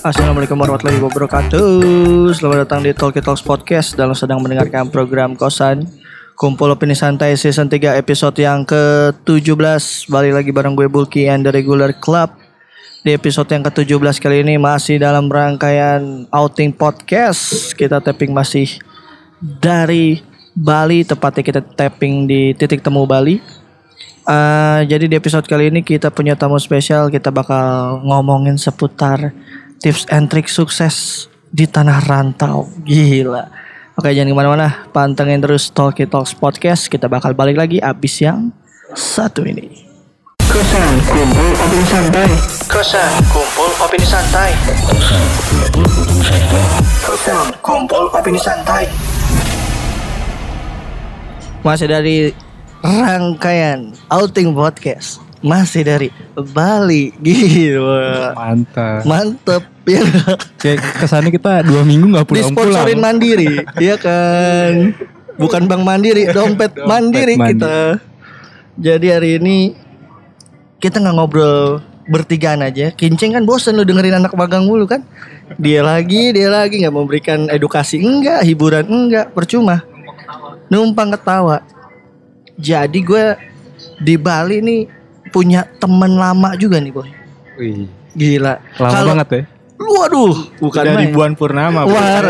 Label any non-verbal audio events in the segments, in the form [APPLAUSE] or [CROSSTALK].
Assalamualaikum warahmatullahi wabarakatuh. Selamat datang di Talkie Talks Podcast. Dalam sedang mendengarkan program Kosan Kumpul Opini Santai Season 3 episode yang ke-17 Balik lagi bareng gue Bulky and the Regular Club. Di episode yang ke-17 kali ini masih dalam rangkaian outing podcast. Kita tapping masih dari Bali Tepatnya kita tapping di titik temu Bali. Eh, jadi di episode kali ini kita punya tamu spesial. Kita bakal ngomongin seputar tips and trik sukses di tanah rantau. Gila. Oke jangan ke mana-mana, pantengin terus Talkie Talks Podcast. Kita bakal balik lagi abis yang satu ini. Kosan kumpul opini santai. Kosan kumpul opini santai. Kosan kumpul opini santai. Masih dari rangkaian outing podcast. Masih dari Bali. Gila. Mantap. Mantep ya Kayak kesannya kita dua minggu nggak pulang-pulang. disponsorin Mandiri Iya kan bukan Bank Mandiri dompet, Mandiri Mandiri. kita jadi hari ini kita nggak ngobrol bertigaan aja kincing kan bosen lu dengerin anak magang mulu kan dia lagi dia lagi nggak memberikan edukasi enggak hiburan enggak percuma numpang ketawa jadi gue di Bali nih punya temen lama juga nih boy Wih, gila lama Kalau- banget ya. Waduh, bukan dari main. Buan Purnama. Wah,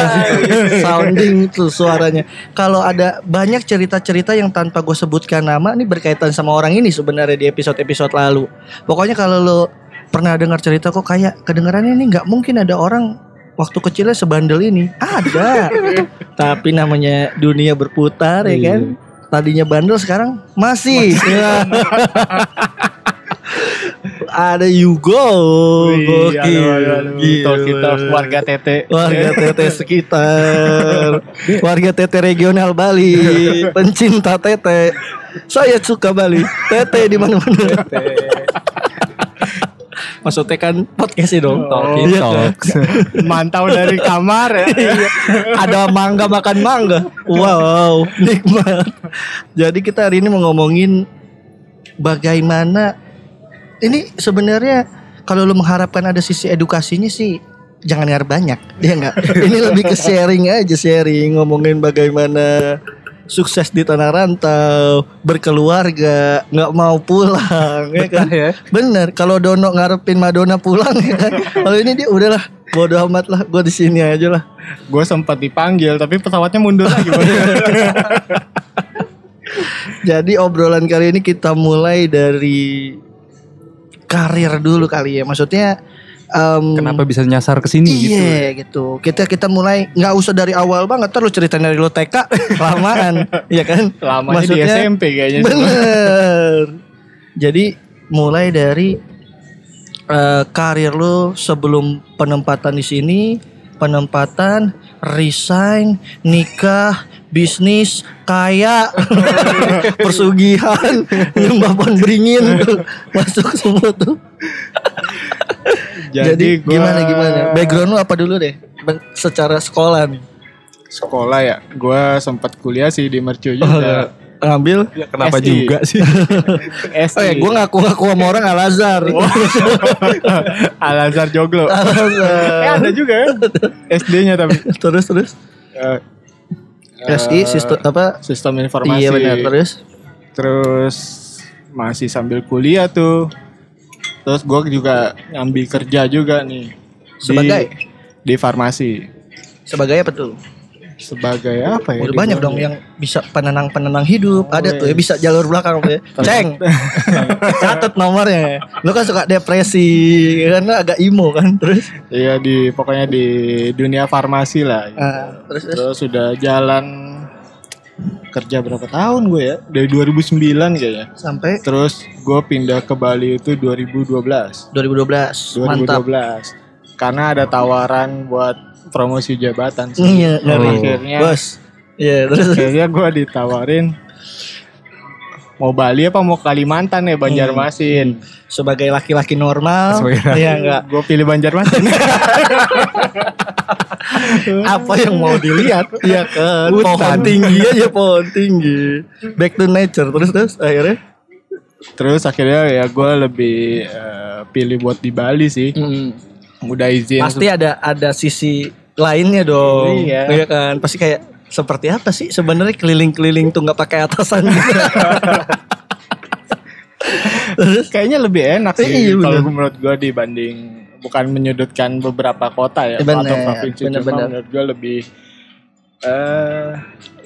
sounding tuh suaranya. Kalau ada banyak cerita-cerita yang tanpa gue sebutkan nama nih berkaitan sama orang ini sebenarnya di episode-episode lalu. Pokoknya kalau lo pernah dengar cerita kok kayak kedengarannya ini nggak mungkin ada orang waktu kecilnya sebandel ini. Ada. [LAUGHS] Tapi namanya dunia berputar ya kan. Tadinya bandel sekarang masih. [LAUGHS] ada Yugo. Gokil. Talk kita warga tete. Warga TT sekitar Warga TT regional Bali Pencinta TT Saya suka Bali TT di mana mana Maksudnya kan podcast dong Talkie Iya kan? Talks. Mantau dari kamar ya. Iya. Ada mangga makan mangga Wow Nikmat Jadi kita hari ini mau ngomongin Bagaimana Ini sebenarnya Kalau lu mengharapkan ada sisi edukasinya sih Jangan ngarep banyak Ya enggak [LAUGHS] Ini lebih ke sharing aja Sharing Ngomongin bagaimana Sukses di tanah rantau Berkeluarga nggak mau pulang ya kan ya. Bener, kalau Dono ngarepin Madonna pulang ya kan. [LAUGHS] Kalau ini dia udahlah, bodo amat lah, gue di sini aja lah. Gue sempat dipanggil tapi pesawatnya mundur lagi. [LAUGHS] Jadi obrolan kali ini kita mulai dari karir dulu kali ya. Maksudnya em, Kenapa bisa nyasar ke sini gitu? Iya gitu. Kita kita mulai nggak usah dari awal banget. Terus cerita dari lo TK [LAUGHS] lamaan, ya kan? Lamanya di SMP kayaknya. Bener. Jadi mulai dari eh, karir lo sebelum penempatan di sini, penempatan, resign, nikah, bisnis, kaya, [LAUGHS] persugihan, [LAUGHS] nyembah pohon beringin tuh masuk semua tuh. Jadi, gua gimana gimana? Background lu apa dulu deh? Secara sekolah nih. Sekolah ya. Gue sempat kuliah sih di Mercu Oh, juga. ngambil Ya, kenapa SI. juga sih? [LAUGHS] SD. Oh ya, gue ngaku-ngaku sama orang Al Azhar. Al Azhar Joglo. Al Azhar. Eh ada juga ya. SD-nya tapi. terus terus. Eh, SI sistem apa? sistem informasi. Iya benar terus. Terus masih sambil kuliah tuh. Terus gue juga ngambil kerja juga nih. Di- Sebagai? di farmasi. Sebagai apa tuh? Sebagai apa ya? Udah banyak dong yang bisa penenang-penenang hidup. Ada tuh ya bisa jalur belakang ya. [LAUGHS] Ceng. Catat nomornya. Lu kan suka depresi karena agak emo kan terus. Iya di pokoknya di dunia farmasi lah. Ah, terus terus. Terus sudah jalan kerja berapa tahun gue ya? Dari 2009 kayaknya. Sampai Terus gue pindah ke Bali itu 2012. 2012. 2012. Mantap. Karena ada tawaran buat promosi jabatan sih. Iya, ngeri. Akhirnya Bos. Iya, terus akhirnya gue ditawarin mau Bali apa mau Kalimantan ya Banjarmasin. Sebagai laki-laki normal, Sebagai ya enggak. Gue pilih Banjarmasin. [LAUGHS] Apa yang mau dilihat? Iya kan. Hutan. Pohon tinggi aja [LAUGHS] pohon tinggi. Back to nature terus terus akhirnya. Terus akhirnya ya gue lebih eh, pilih buat di Bali sih. Udah izin. Pasti ada ada sisi lainnya dong. Iya. kan. Pasti kayak seperti apa sih sebenarnya keliling-keliling tuh nggak pakai atasan gitu. Terus [LAUGHS] Kayaknya lebih enak sih Iya, kalau menurut gue dibanding bukan menyudutkan beberapa kota ya bener, atau provinsi bener, cuma bener. menurut gue lebih eh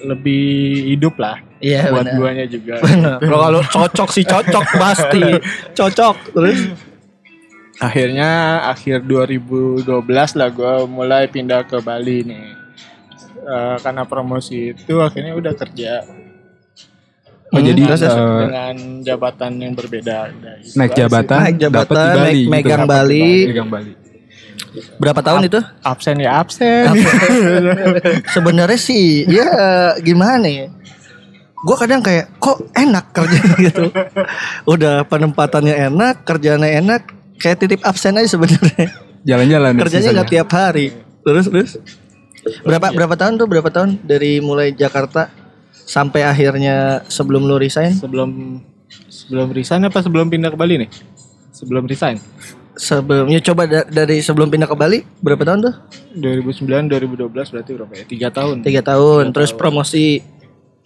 lebih hidup lah Iya, buat bener. guanya juga. Bener. [LAUGHS] Kalau cocok sih cocok pasti. [LAUGHS] Cocok. Terus Akhirnya akhir 2012 lah gue mulai pindah ke Bali nih. Eh, karena promosi itu akhirnya udah kerja Oh jadi terus, terus. eh, dengan jabatan yang berbeda. Gitu naik jabatan, Naik jabatan, dapet di Bali, naik- gitu. megang Dapet di Bali. megang Bali. berapa tahun itu? Absen ya absen. [LAUGHS] Sebenarnya sih ya gimana ya? Gue kadang kayak kok enak kerja [LAUGHS] gitu. Udah penempatannya enak, kerjanya enak, kayak titip absen aja sebenarnya. Jalan-jalan. ya Kerjanya nggak tiap hari. Terus terus. Berapa berapa tahun tuh? Berapa tahun dari mulai Jakarta sampai akhirnya sebelum lu resign? sebelum sebelum resign apa sebelum pindah ke Bali nih? Sebelum resign. Sebelumnya coba da- dari sebelum pindah ke Bali berapa tahun tuh? 2009 2012 berarti berapa ya? Tiga tahun. Tiga tahun. Terus promosi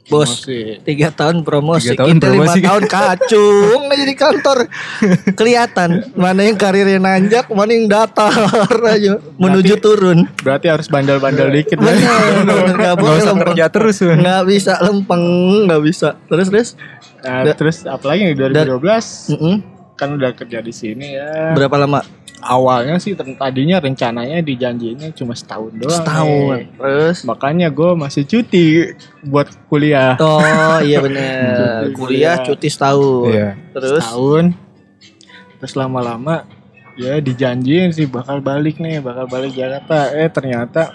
bos. Promosi. Tiga tahun promosi. Tiga tahun Kita lima promosi. tahun kacung aja di kantor. [LAUGHS] Kelihatan mana yang karirnya nanjak, mana yang datar aja menuju turun. Berarti harus bandel-bandel dikit. Bener, bener, [LAUGHS] nggak Nggak boleh usah lempeng. kerja terus. Nggak bisa lempeng, nggak bisa. Terus terus. Nah, terus apalagi nih 2012 Mm-mm. kan udah kerja di sini ya. Berapa lama? Awalnya sih tadinya rencananya dijanjinya cuma setahun doang. Setahun. nih. Terus. Makanya gue masih cuti buat kuliah. Oh iya [LAUGHS] bener. Cuti Kuliah cuti setahun. Iya. Terus. Setahun. Terus lama-lama ya dijanjiin sih bakal balik nih, bakal balik Jakarta. Eh ternyata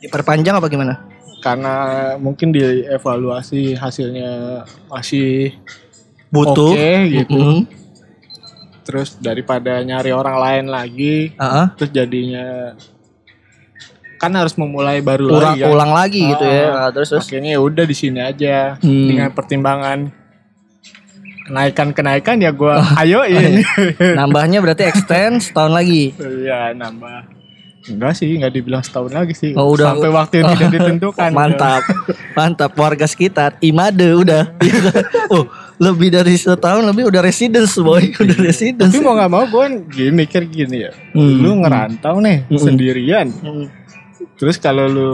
Diperpanjang apa gimana? karena mungkin dievaluasi hasilnya masih Butuh. oke gitu. Mm-mm. Terus daripada nyari orang lain lagi, Ah, ah. terus jadinya kan harus memulai baru ulang lagi kan. ulang lagi gitu ya. Ah, Ah, terus terus. Akhirnya ya udah di sini aja Hmm. dengan pertimbangan kenaikan-kenaikan ya gua ayoin. [LAUGHS] Nambahnya berarti extend setahun lagi. Iya nambah. Enggak sih, enggak dibilang setahun lagi sih. Oh, udah. Sampai waktu yang tidak ditentukan. Mantap. [LAUGHS] Mantap warga sekitar. Imade udah. [LAUGHS] Iya oh, lebih dari setahun lebih udah residence boy, [LAUGHS] udah residence. Tapi mau nggak mau gue gini mikir gini ya. Hmm. Lu ngerantau nih Hmm. sendirian. Hmm. Terus kalau lu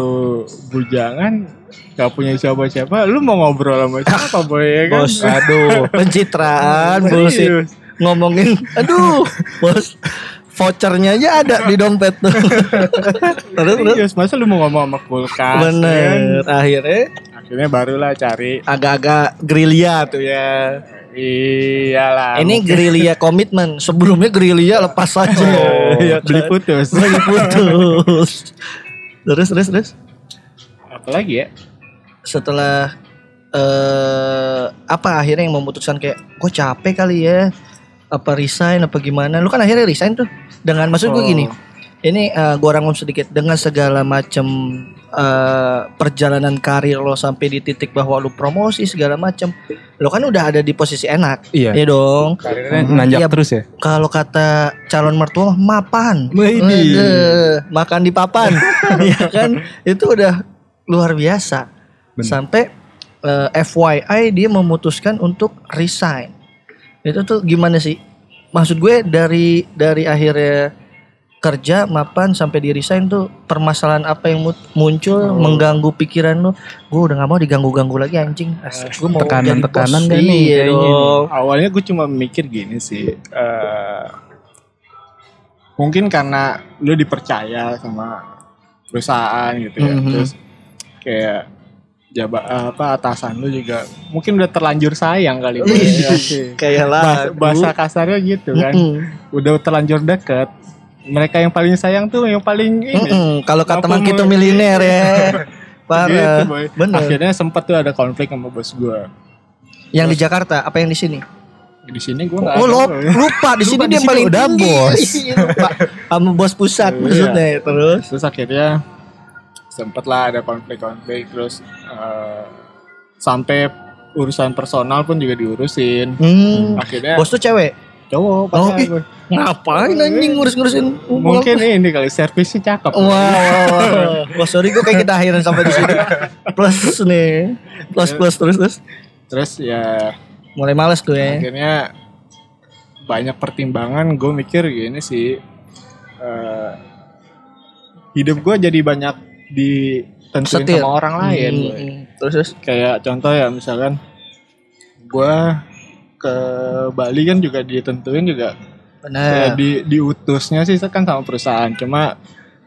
bujangan gak punya siapa-siapa, lu mau ngobrol sama [LAUGHS] siapa boy ya kan? Bos, aduh, [LAUGHS] pencitraan bullshit. Serius. Ngomongin, aduh, bos, vouchernya aja ada di dompet tuh. terus, terus. Masa lu mau ngomong sama kulkas? ya kan? Bener, akhirnya Akhirnya barulah cari. agak-agak gerilya tuh ya. Iyalah. Ini gerilya komitmen, sebelumnya gerilya lepas saja. Oh, Iya kan? beli putus. Beli putus. terus, terus, terus. Apalagi ya? setelah eh apa akhirnya yang memutuskan kayak gue capek kali ya apa resign apa gimana lu kan akhirnya resign tuh dengan maksud gue Oh. gini ini eh, gue rangkum sedikit dengan segala macam eh, perjalanan karir lo sampai di titik bahwa lu promosi segala macam lo kan udah ada di posisi enak Iya. ya dong Karirnya nanjak Iya. terus ya. kalau kata calon mertua mah, mapan. Waduh, makan di papan [LAUGHS] ya kan itu udah luar biasa Bener. sampai eh, FYI dia memutuskan untuk resign itu tuh gimana sih maksud gue dari dari akhirnya kerja mapan sampai di resign tuh permasalahan apa yang muncul Oh. mengganggu pikiran lu gue udah nggak mau diganggu ganggu lagi anjing Asik, gue mau jadi Tekanan-tekanan bos. gak nih Iya dong. Awalnya gue cuma mikir gini sih. eh, mungkin karena lu dipercaya sama perusahaan gitu ya. Mhm. Terus kayak jaba apa atasan lu juga mungkin udah terlanjur sayang kali Boy, Ih, ya kayak lah bahasa, bahasa kasarnya gitu kan udah terlanjur deket mereka yang paling sayang tuh yang paling ini Kalau kata teman kita miliner ya. [LAUGHS] Parah. Gitu, boy. Bener. akhirnya sempat tuh ada konflik sama bos gue Yang di Jakarta apa yang di sini? Di sini gue nggak Oh lo, lupa di [LAUGHS] sini Lupa, dia paling udah tinggi. bos. [LAUGHS] Iya, lupa. Sama bos pusat Iya. maksudnya terus. Terus akhirnya sempet lah ada konflik-konflik terus eh, sampai urusan personal pun juga diurusin. Hmm. Akhirnya Bos tuh cewek. Cowok Oh, pacar ih. gue. Ngapain anjing ngurus-ngurusin? Mungkin ini kali servisnya cakep. Wah, wah, wah. Wah, sorry gue kayak kita akhirin sampai di sini. Plus nih. Plus plus terus terus. Terus ya Mulai males tuh ya. akhirnya banyak pertimbangan gue mikir gini sih eh, hidup gue jadi banyak ditentuin Setir. sama orang lain Hmm, gue. hmm. Terus terus. kayak contoh ya misalkan gue ke Bali kan juga ditentuin juga. Benar. kayak di diutusnya sih kan sama perusahaan. Cuma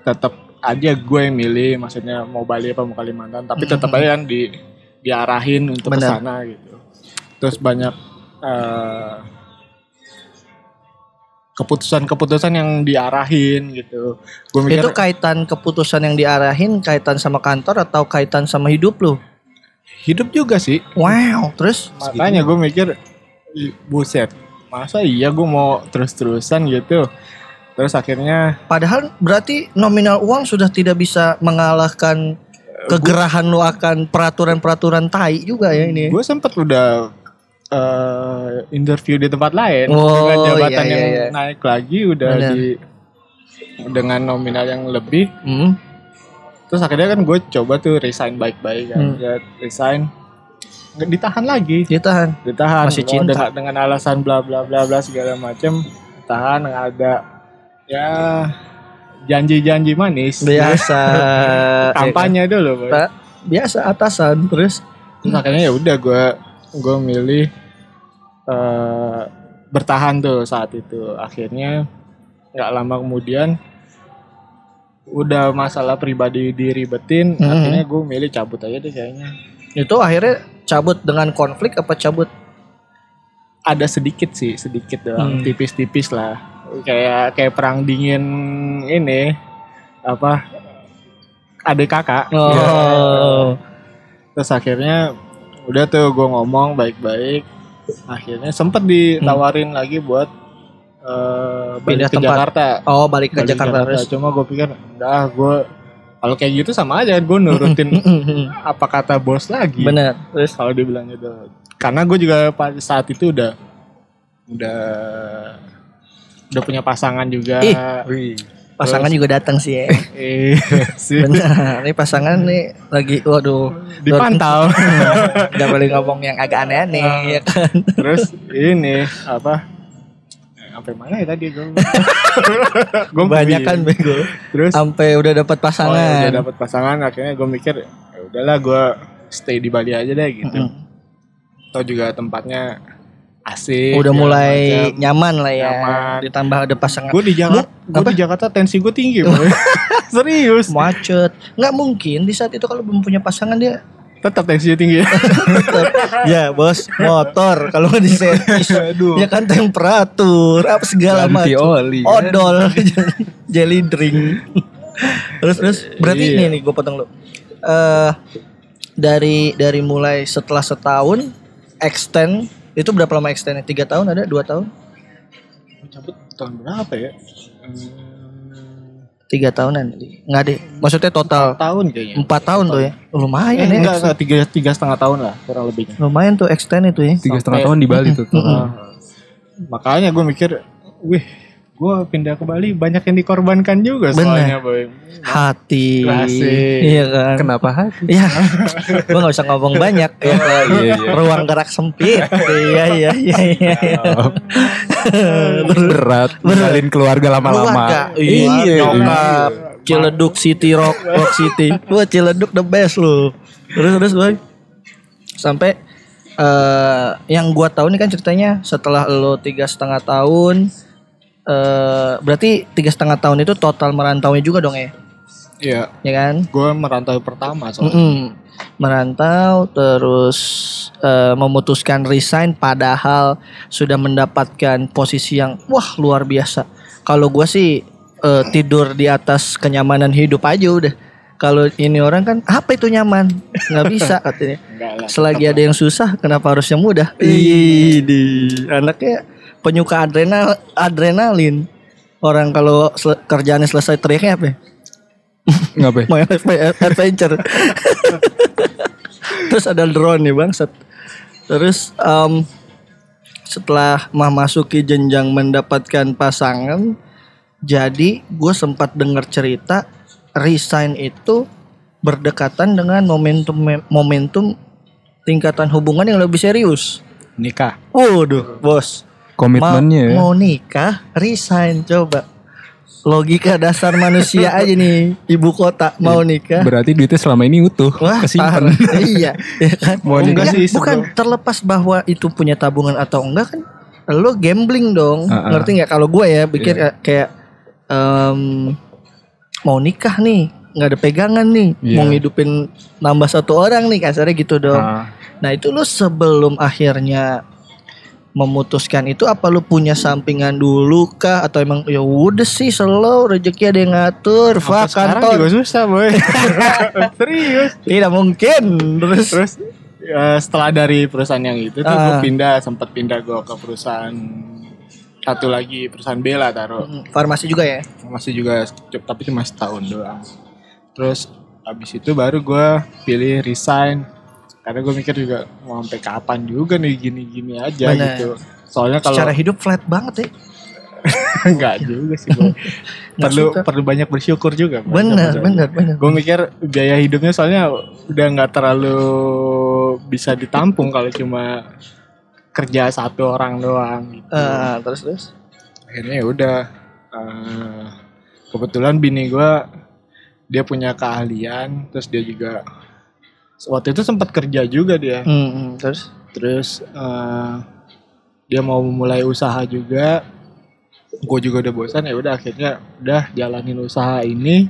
tetap aja gue yang milih maksudnya mau Bali apa mau Kalimantan. Tapi tetap aja kan di diarahin untuk ke sana gitu. Terus banyak eh, keputusan-keputusan yang diarahin gitu. Gue mikir Itu kaitan keputusan yang diarahin kaitan sama kantor atau kaitan sama hidup lu? hidup juga sih. Wow, terus? Makanya gue mikir "Ih, buset masa iya gue mau terus-terusan gitu terus akhirnya padahal berarti nominal uang sudah tidak bisa mengalahkan kegerahan lu akan peraturan-peraturan tai juga ya ini. gue sempet udah eh, interview di tempat lain Oh, dengan jabatan iya, iya, yang iya. naik lagi udah Benar. di dengan nominal yang lebih Hmm. terus akhirnya kan gue coba tuh resign baik-baik kan Hmm. Resign ditahan lagi Ditahan. ditahan Masih cinta. dengan, dengan alasan bla bla bla bla segala macem tahan nggak ada ya janji-janji manis Biasa. [LAUGHS] kampanye dulu Boy. Pak. Biasa atasan terus. terus akhirnya ya udah gue gue milih eh bertahan tuh saat itu akhirnya nggak lama kemudian udah masalah pribadi diribetin Mhm. akhirnya gue milih cabut aja deh kayaknya Itu akhirnya cabut dengan konflik apa cabut? ada sedikit sih sedikit doang Hmm. tipis-tipis lah kayak kayak perang dingin ini apa adik kakak Oh. terus akhirnya udah tuh gue ngomong baik-baik akhirnya sempet ditawarin lagi buat eh, balik Pindah ke tempat. Jakarta Oh, balik ke Balik Jakarta terus. cuma gue pikir udah gue kalau kayak gitu sama aja gue nurutin apa kata bos lagi Bener. Terus kalau dibilang gitu karena gue juga pada saat itu udah udah udah punya pasangan juga Ih. Wih. pasangan juga datang sih ya. eh sih Bener. Ini pasangan nih lagi waduh. dipantau Gak boleh ngomong yang agak aneh-aneh ya kan. terus ini apa sampai mana ya tadi gue [LAUGHS] gue Banyak kan bego. terus Sampai udah dapat oh, ya, pasangan. udah dapat pasangan akhirnya gue mikir ya udahlah gue stay di Bali aja deh gitu Mm-mm. atau juga tempatnya asik Udah segala mulai macam. nyaman lah ya. Nyaman. Ditambah ada pasangan. gue di Jakarta gue di Jakarta tensi gue tinggi [LAUGHS] boy. [LAUGHS] serius macet. Nggak mungkin di saat itu kalau belum punya pasangan dia tetap tensinya tinggi. [LAUGHS] Ya bos motor. Kalau nggak diservis ya kan temperatur apa segala macam. oli. odol [LAUGHS] jelly drink. Terus terus berarti Iya. ini nih gue potong lu eh dari dari mulai setelah setahun extend itu berapa lama extendnya? Tiga tahun ada? Dua tahun? Cabut tahun berapa ya tiga tahunan nggak deh maksudnya total tahun kayaknya. empat tahun tuh ya? Lumayan eh, ya enggak, enggak, tiga, tiga setengah tahun lah kurang lebihnya lumayan tuh extend itu ya. Tiga setengah tahun di Bali tuh. Makanya gue mikir wih gue pindah ke Bali banyak yang dikorbankan juga soalnya boy hati Asik. iya kan Kenapa hati? Iya, gue gak usah ngomong banyak ya. Iya, iya. Ruang gerak sempit. iya, iya, iya, iya. iya. Berat. Mengalin keluarga lama-lama. Keluarga. Iya. Nyokap. Ciledug City Rock, Rock City. Wah, Ciledug the best lu. Terus terus boy. Sampai eh yang gua tahu nih kan ceritanya setelah lo tiga setengah tahun eh berarti tiga setengah tahun itu total merantaunya juga dong ya? Iya. Ya kan? Gue merantau pertama soalnya. Mm-mm. merantau terus eh, memutuskan resign padahal sudah mendapatkan posisi yang wah luar biasa. Kalau gua sih eh, tidur di atas kenyamanan hidup aja udah. Kalau ini orang kan apa itu nyaman? Nggak bisa katanya. [LAUGHS] Lah. selagi ada yang susah kenapa harus yang mudah? Idi anaknya penyuka adrenal adrenalin orang kalau sel- kerjaannya selesai teriaknya apa ya? Ngapain? [LAUGHS] main adventure [LAUGHS] terus ada drone nih bangsat terus em, setelah memasuki jenjang mendapatkan pasangan jadi gue sempat dengar cerita resign itu berdekatan dengan momentum momentum tingkatan hubungan yang lebih serius Nikah. waduh bos Komitmennya ya. mau, mau nikah resign coba logika dasar manusia aja nih ibu kota mau nikah Berarti duitnya selama ini utuh. Wah, kesimpan. [LAUGHS] iya, ya kan? Mau nikah Enggak, sih bukan sebelum- terlepas bahwa itu punya tabungan atau enggak kan lo gambling dong. Ah. Ngerti nggak kalau gue ya pikir kayak- kayak em, mau nikah nih, nggak ada pegangan nih, Iya. mau ngidupin nambah satu orang nih kasarnya gitu dong. Ah. Nah, itu lo sebelum akhirnya memutuskan itu apa lu punya sampingan dulu kah? Atau emang ya udah sih slow rezeki ada yang ngatur. Sekarang kantor. juga susah boy. [LAUGHS] Serius. tidak mungkin. Terus Terus eh, setelah dari perusahaan yang itu tuh gue Ah. pindah sempat pindah gue ke perusahaan satu lagi perusahaan Bella taruh. Mm, farmasi juga ya? Masih juga tapi cuma setahun doang. Terus habis itu baru gue pilih resign karena gue mikir juga mau sampai kapan juga nih gini-gini aja Bener. gitu soalnya kalau secara hidup flat banget [LAUGHS] ya enggak juga sih. [LAUGHS] Nggak perlu suka. perlu banyak bersyukur juga bener bener bener gue mikir biaya hidupnya soalnya udah nggak terlalu bisa ditampung kalau cuma kerja satu orang doang gitu. Eh, terus terus akhirnya ya udah eh, kebetulan bini gue dia punya keahlian terus dia juga waktu itu sempat kerja juga dia. Hmm, hmm, terus? Terus eh, dia mau memulai usaha juga. Gue juga udah bosan ya udah akhirnya udah jalanin usaha ini.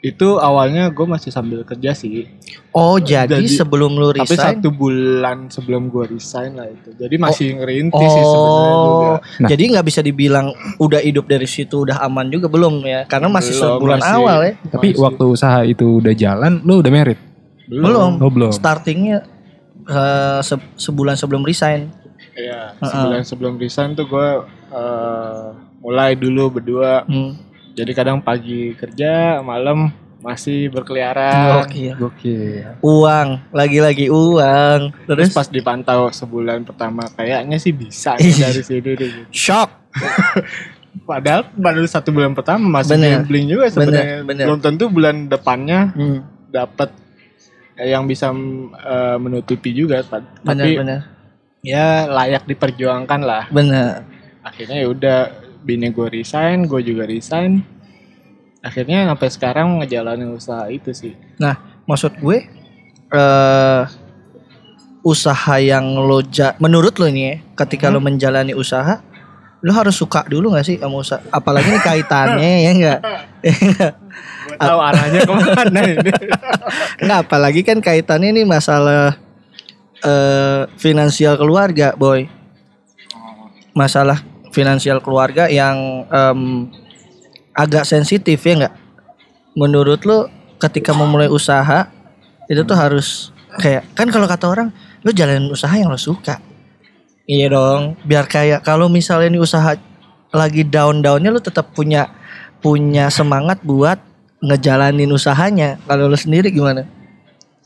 Itu awalnya gue masih sambil kerja sih. Oh jadi, Jadi- sebelum lu tapi resign? satu bulan sebelum gue resign lah itu. Jadi masih ngerintis sih sebenarnya juga. Oh Nah. jadi nggak bisa dibilang udah hidup dari situ udah aman juga? Belum ya? Karena masih Belum, sebulan masih- awal ya? Tapi Masih. waktu usaha itu udah jalan, lu udah merit? Belum, Oh belum. startingnya eh, se- sebulan sebelum resign Iya, Heeh. sebulan sebelum resign tuh gue eh, mulai dulu berdua hmm. jadi kadang pagi kerja malam masih berkeliaran Gokil. Gokil. uang lagi-lagi uang Terus terus pas dipantau sebulan pertama kayaknya sih bisa nih dari sini deh. gitu. shock [LAUGHS] Padahal baru satu bulan pertama masih gambling juga sebenarnya. Belum tentu bulan depannya hmm. dapat yang bisa eh, menutupi juga. Bener Tapi bener ya layak diperjuangkan lah. bener Akhirnya ya udah bini gue resign, gue juga resign. Akhirnya sampai sekarang ngejalanin usaha itu sih. Nah, maksud gue eh usaha yang lo ja- menurut lo ini ya, ketika lo menjalani usaha, lo harus suka dulu gak sih sama usaha? Apalagi ini kaitannya ya enggak? [LAUGHS] Gue tahu arahnya ke mana ini. [LAUGHS] Enggak, apalagi kan kaitannya ini masalah eh finansial keluarga, boy. Masalah finansial keluarga yang em, agak sensitif ya enggak? Menurut lo ketika memulai usaha itu tuh harus kayak kan kalau kata orang lo jalanin usaha yang lo suka. Iya dong, biar kayak kalau misalnya ini usaha lagi down-downnya lo tetap punya punya semangat buat ngejalanin usahanya. Kalau lo sendiri gimana?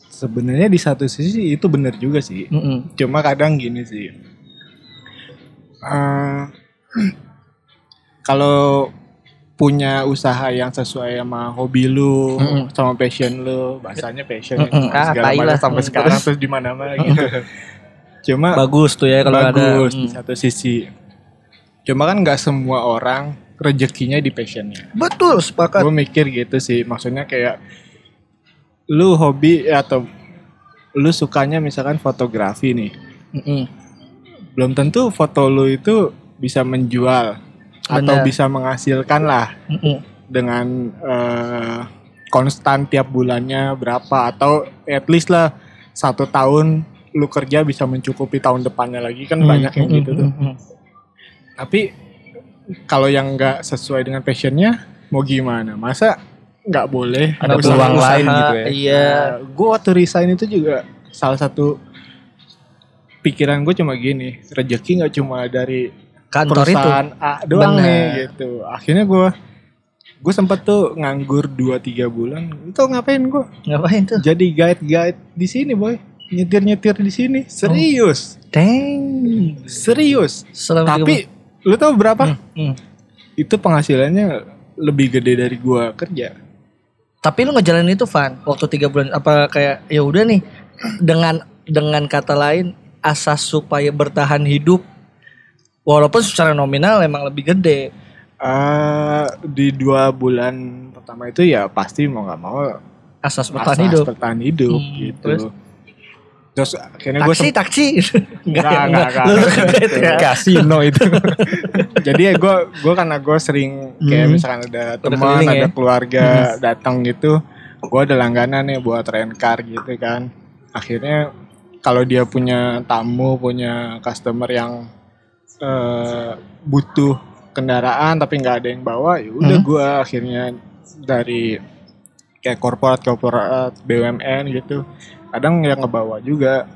Sebenarnya di satu sisi itu benar juga sih. Mm-mm. Cuma kadang gini sih. Eh, [CLEARS THROAT] kalau punya usaha yang sesuai sama hobi lu, Mm-mm. sama passion lu, bahasanya passion Mm-mm. itu Ah, segala macam sampai Mm, sekarang terus? di mana-mana gitu. [LAUGHS] Cuma Bagus tuh ya kalau ada. bagus di Mm. satu sisi. Cuma kan nggak semua orang rezekinya di passionnya. Betul, sepakat. Gue mikir gitu sih, maksudnya kayak lu hobi atau lu sukanya misalkan fotografi nih Mm-mm. belum tentu foto lu itu bisa menjual atau Benar. bisa menghasilkan lah Mm-mm. dengan eh, konstan tiap bulannya berapa atau at least lah satu tahun lu kerja bisa mencukupi tahun depannya lagi kan banyak yang gitu tuh Mm-mm. tapi kalau yang nggak sesuai dengan passionnya mau gimana? Masa nggak boleh? Ada peluang usaha, lain gitu ya. Iya. gue waktu resign itu juga salah satu pikiran gue cuma gini rezeki nggak cuma dari Kantor itu. perusahaan A doang Bener. nih gitu. Akhirnya gue gue sempet tuh nganggur 2-3 bulan. Itu ngapain gue Ngapain tuh? jadi guide guide di sini boy. Nyetir nyetir di sini. Serius. Dang. serius. Selama tapi lu tahu berapa Hmm. itu penghasilannya lebih gede dari gua kerja Tapi lu ngejalanin itu Van waktu tiga bulan apa kayak ya udah nih dengan dengan kata lain asas supaya bertahan hidup walaupun secara nominal emang lebih gede. Eh, di dua bulan pertama itu ya pasti mau nggak mau Asas bertahan asas hidup. bertahan hidup Hmm, gitu terus? Terus, akhirnya gue Taksi taksi. Enggak, enggak, enggak. Ya. Kasino itu. [LAUGHS] jadi ya gue gue karena gue sering kayak Hmm. misalkan ada teman ada ya? keluarga datang gitu gue ada langganan nih buat rent car gitu kan akhirnya kalau dia punya tamu punya customer yang eh, butuh kendaraan tapi nggak ada yang bawa ya udah Hmm. gue akhirnya dari kayak korporat korporat BUMN gitu kadang yang ngebawa juga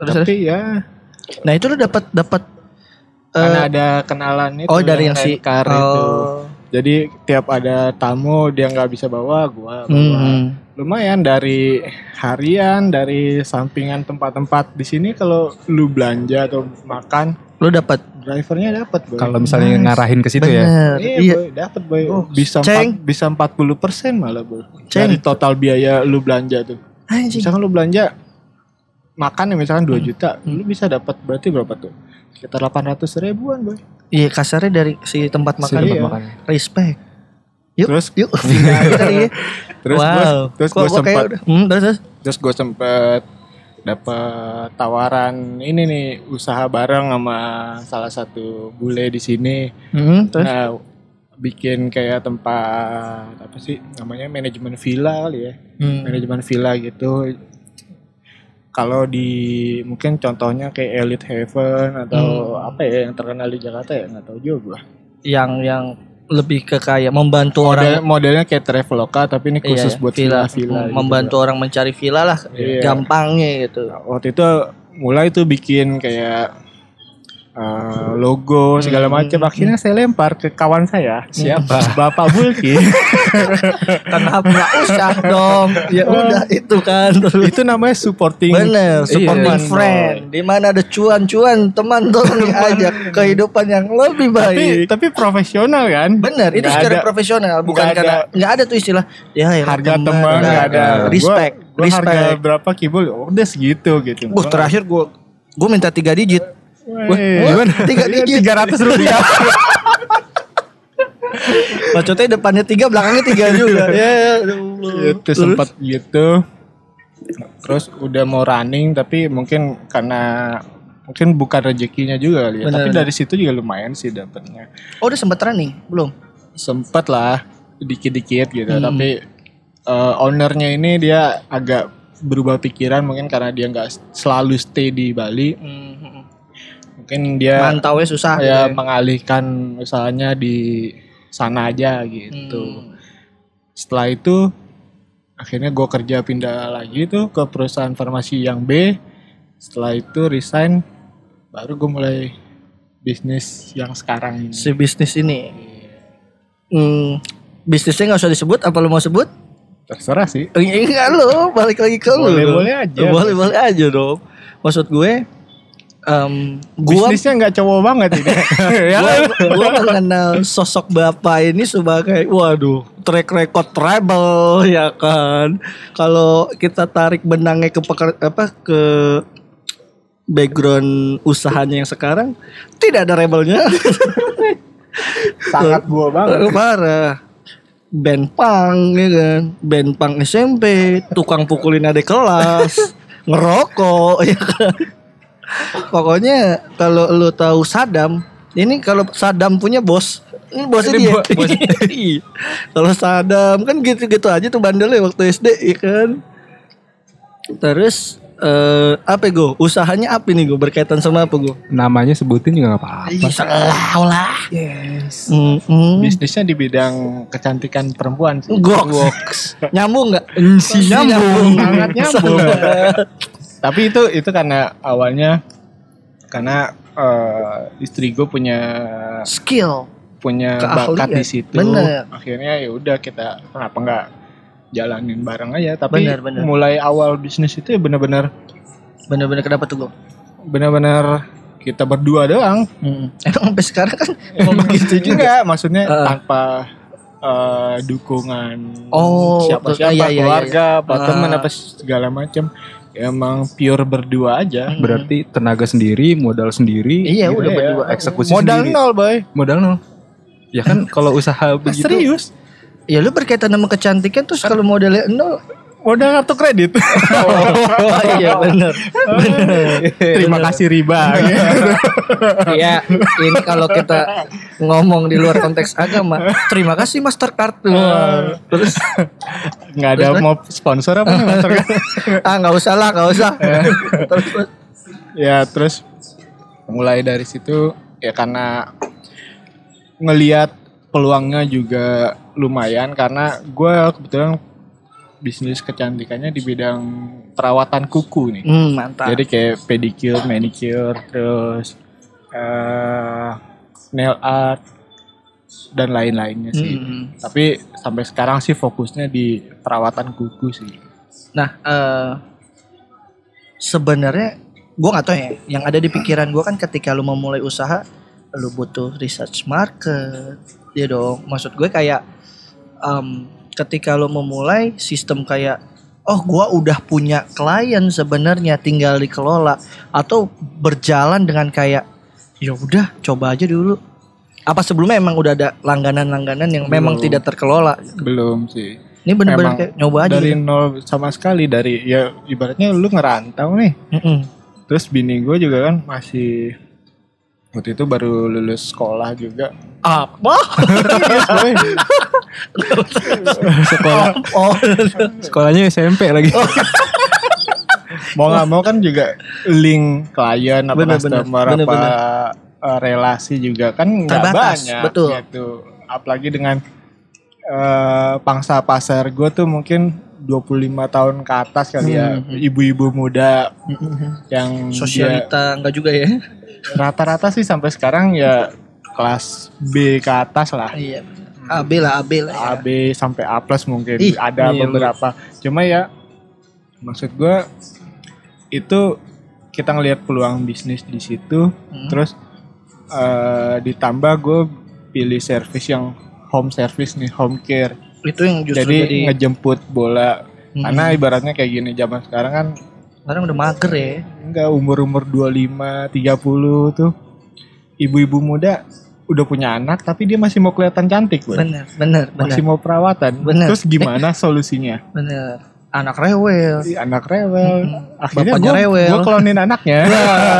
Terus, tapi ya Nah itu lu dapat dapat karena eh, ada kenalan itu oh dari yang si itu oh. Jadi tiap ada tamu dia nggak bisa bawa, gua bawa. Hmm. Lumayan dari harian, dari sampingan tempat-tempat di sini kalau lu belanja atau makan, Lu dapat drivernya dapat boy. Kalau misalnya Nice. ngarahin ke situ ya. iya, Iya. boy, dapat boy. Oh, bisa empat, bisa 40% malah boy. Ceng. Dari total biaya lu belanja tuh. Anjing. Misalkan lu belanja makan ya misalkan 2 Hmm. juta, lu bisa dapat berarti berapa tuh? Sekitar 800 ribuan boy. Iya kasarnya dari si tempat Si makan tempat Iya. makan. respect. Yuk, Terus yuk [LAUGHS] aja kali ya. terus wow. terus Gua- gue sempat hmm, terus, terus. terus gue sempet dapat tawaran ini nih usaha bareng sama salah satu bule di sini Hmm, terus. nah bikin kayak tempat apa sih namanya manajemen villa kali ya Hmm. manajemen villa gitu kalau di mungkin contohnya kayak Elite Heaven atau Hmm. apa ya yang terkenal di Jakarta ya nggak tahu juga gua Yang yang lebih ke kayak membantu Model, orang modelnya kayak Traveloka tapi ini khusus Iya, buat villa, Hmm, gitu. membantu orang mencari villa lah Iya. gampangnya gitu. Nah, waktu itu mulai tuh bikin kayak uh, logo segala Hmm. macam akhirnya saya lempar ke kawan saya Siapa? Bapak Bulki [LAUGHS] Kenapa nggak usah dong? Ya udah itu kan. itu namanya supporting Bener, supporting Iya. friend. Di mana ada cuan-cuan, teman tolong diajak kehidupan yang lebih tapi baik. tapi profesional kan Bener, itu secara ada- profesional, bukan nggak karena nggak ada tuh istilah ya, ya harga teman nggak ada Respect, Gua- gua harga respect. berapa kibul oh, udah segitu gitu Wah, terakhir gue gue minta tiga digit. Wah, gimana? Tiga digit. tiga ratus rupiah Maksudnya depannya tiga, belakangnya tiga juga. ya, itu sempat gitu terus udah mau running tapi mungkin karena mungkin bukan rezekinya juga kali ya Bener, tapi bener. dari situ juga lumayan sih dapatnya Oh, udah sempet running? Belum? sempet lah dikit-dikit gitu Hmm. tapi eh, ownernya ini dia agak berubah pikiran mungkin karena dia nggak selalu stay di Bali mungkin dia Mantaunya susah. ya gitu mengalihkan usahanya di sana aja gitu Hmm. setelah itu akhirnya gue kerja pindah lagi tuh ke perusahaan farmasi yang B setelah itu resign baru gue mulai bisnis yang sekarang ini Si bisnis ini. Hmm, bisnisnya nggak usah disebut, apa lu mau sebut? terserah sih Eh, Enggak lo, balik lagi ke lu. Boleh-boleh aja. Boleh-boleh aja dong. Maksud gue, em, gua bisnisnya nggak cowok banget ini. [LAUGHS] Ya. Gua, gua mengenal sosok bapak ini sebagai waduh track record treble ya kan? Kalau kita tarik benangnya ke peker, apa ke background usahanya yang sekarang tidak ada rebelnya. [LAUGHS] Sangat gua banget. Parah. Band pang ya kan? Band pang SMP tukang pukulin adik kelas ngerokok ya kan pokoknya kalau lu tahu Saddam ini kalau Saddam punya bos ini bosnya Ini dia bos. [LAUGHS] Iya. kalau Saddam kan gitu-gitu aja tuh bandelnya waktu SD ya kan terus eh apa gue? Usahanya apa nih gue berkaitan sama apa gue? Namanya sebutin juga gak apa-apa. Iya, salah lah. Yes. Mm, mm. Bisnisnya di bidang kecantikan perempuan sih. Goks. Nyambung nggak? Si nyambung. Sangat nyambung. Tapi itu itu karena awalnya karena eh, istri gue punya Skill. punya Keahlian. bakat di situ. Bener. Akhirnya ya udah kita kenapa nggak jalanin bareng aja. Tapi Bener, bener. mulai awal bisnis itu ya benar-benar Bener-bener kenapa tuh gue? benar-benar kita berdua doang. Mm. [LAUGHS] Emang sampai sekarang kan [LAUGHS] emang begitu juga. Enggak, maksudnya Uh. tanpa eh, dukungan Oh, siapa-siapa iya, iya, iya, keluarga, apa Ah. teman apa segala macam. Emang pure berdua aja. Berarti tenaga sendiri, modal sendiri, Iya, udah Iya. berdua. eksekusi Modal sendiri. nol, boy. Modal nol. Ya kan kalau usaha [LAUGHS] begitu. Serius? Ya lu berkaitan sama kecantikan terus kalau modelnya nol. Modal kartu kredit. [LAUGHS] Oh, iya bener. bener. Terima kasih riba. [LAUGHS] Iya, ini kalau kita ngomong di luar konteks agama, terima kasih Mastercard. Wah, Terus Nggak ada mau sponsor apa nih Mastercard? [LAUGHS] ah nggak usah lah, nggak usah. terus, terus. ya terus mulai dari situ ya karena ngelihat peluangnya juga lumayan karena gue kebetulan bisnis kecantikannya di bidang perawatan kuku nih. Hmm, mantap. Jadi kayak pedicure, manicure, terus eh nail art dan lain-lainnya sih. Hmm. Tapi sampai sekarang sih fokusnya di perawatan kuku sih. Nah, eh sebenarnya gue nggak tahu ya. Yang ada di pikiran gue kan ketika lu mau mulai usaha, lu butuh research market, ya dong. Maksud gue kayak em, ketika lu memulai sistem kayak oh gua udah punya klien sebenarnya tinggal dikelola atau berjalan dengan kayak ya udah coba aja dulu apa sebelumnya emang udah ada langganan-langganan yang memang Belum. tidak terkelola Belum sih. ini bener-bener kayak nyoba aja dari gitu. nol sama sekali dari ya ibaratnya lu ngerantau nih Mm-mm. terus bini gue juga kan masih waktu itu baru lulus sekolah juga. Apa. [LAUGHS] Sekolah. Oh sekolahnya SMP lagi. mau nggak mau kan juga link klien apa Bener, customer bener, apa bener, eh, relasi juga kan nggak Terbatas, banyak betul. gitu. Apalagi dengan eh, pangsa pasar gue tuh mungkin 25 tahun ke atas kali ya. Hmm. ibu-ibu muda yang dia- sosialita enggak juga ya rata-rata sih sampai sekarang ya kelas B ke atas lah. Iya AB lah AB lah ya. AB sampai A plus mungkin. Ih, ada iya, beberapa. Cuma ya maksud gue itu kita ngelihat peluang bisnis di situ Hmm. terus eh, ditambah gue pilih service yang home service nih home care. Itu yang justru jadi, jadi, ngejemput bola. Hmm. karena ibaratnya kayak gini zaman sekarang kan sekarang udah mager ya. Enggak umur-umur 25 30 tuh. Ibu-ibu muda udah punya anak tapi dia masih mau kelihatan cantik Boy. bener bener bener masih mau perawatan. Bener. terus gimana solusinya? Bener anak rewel. Si anak rewel. Akhirnya Bapaknya gue rewel. gue klonin anaknya.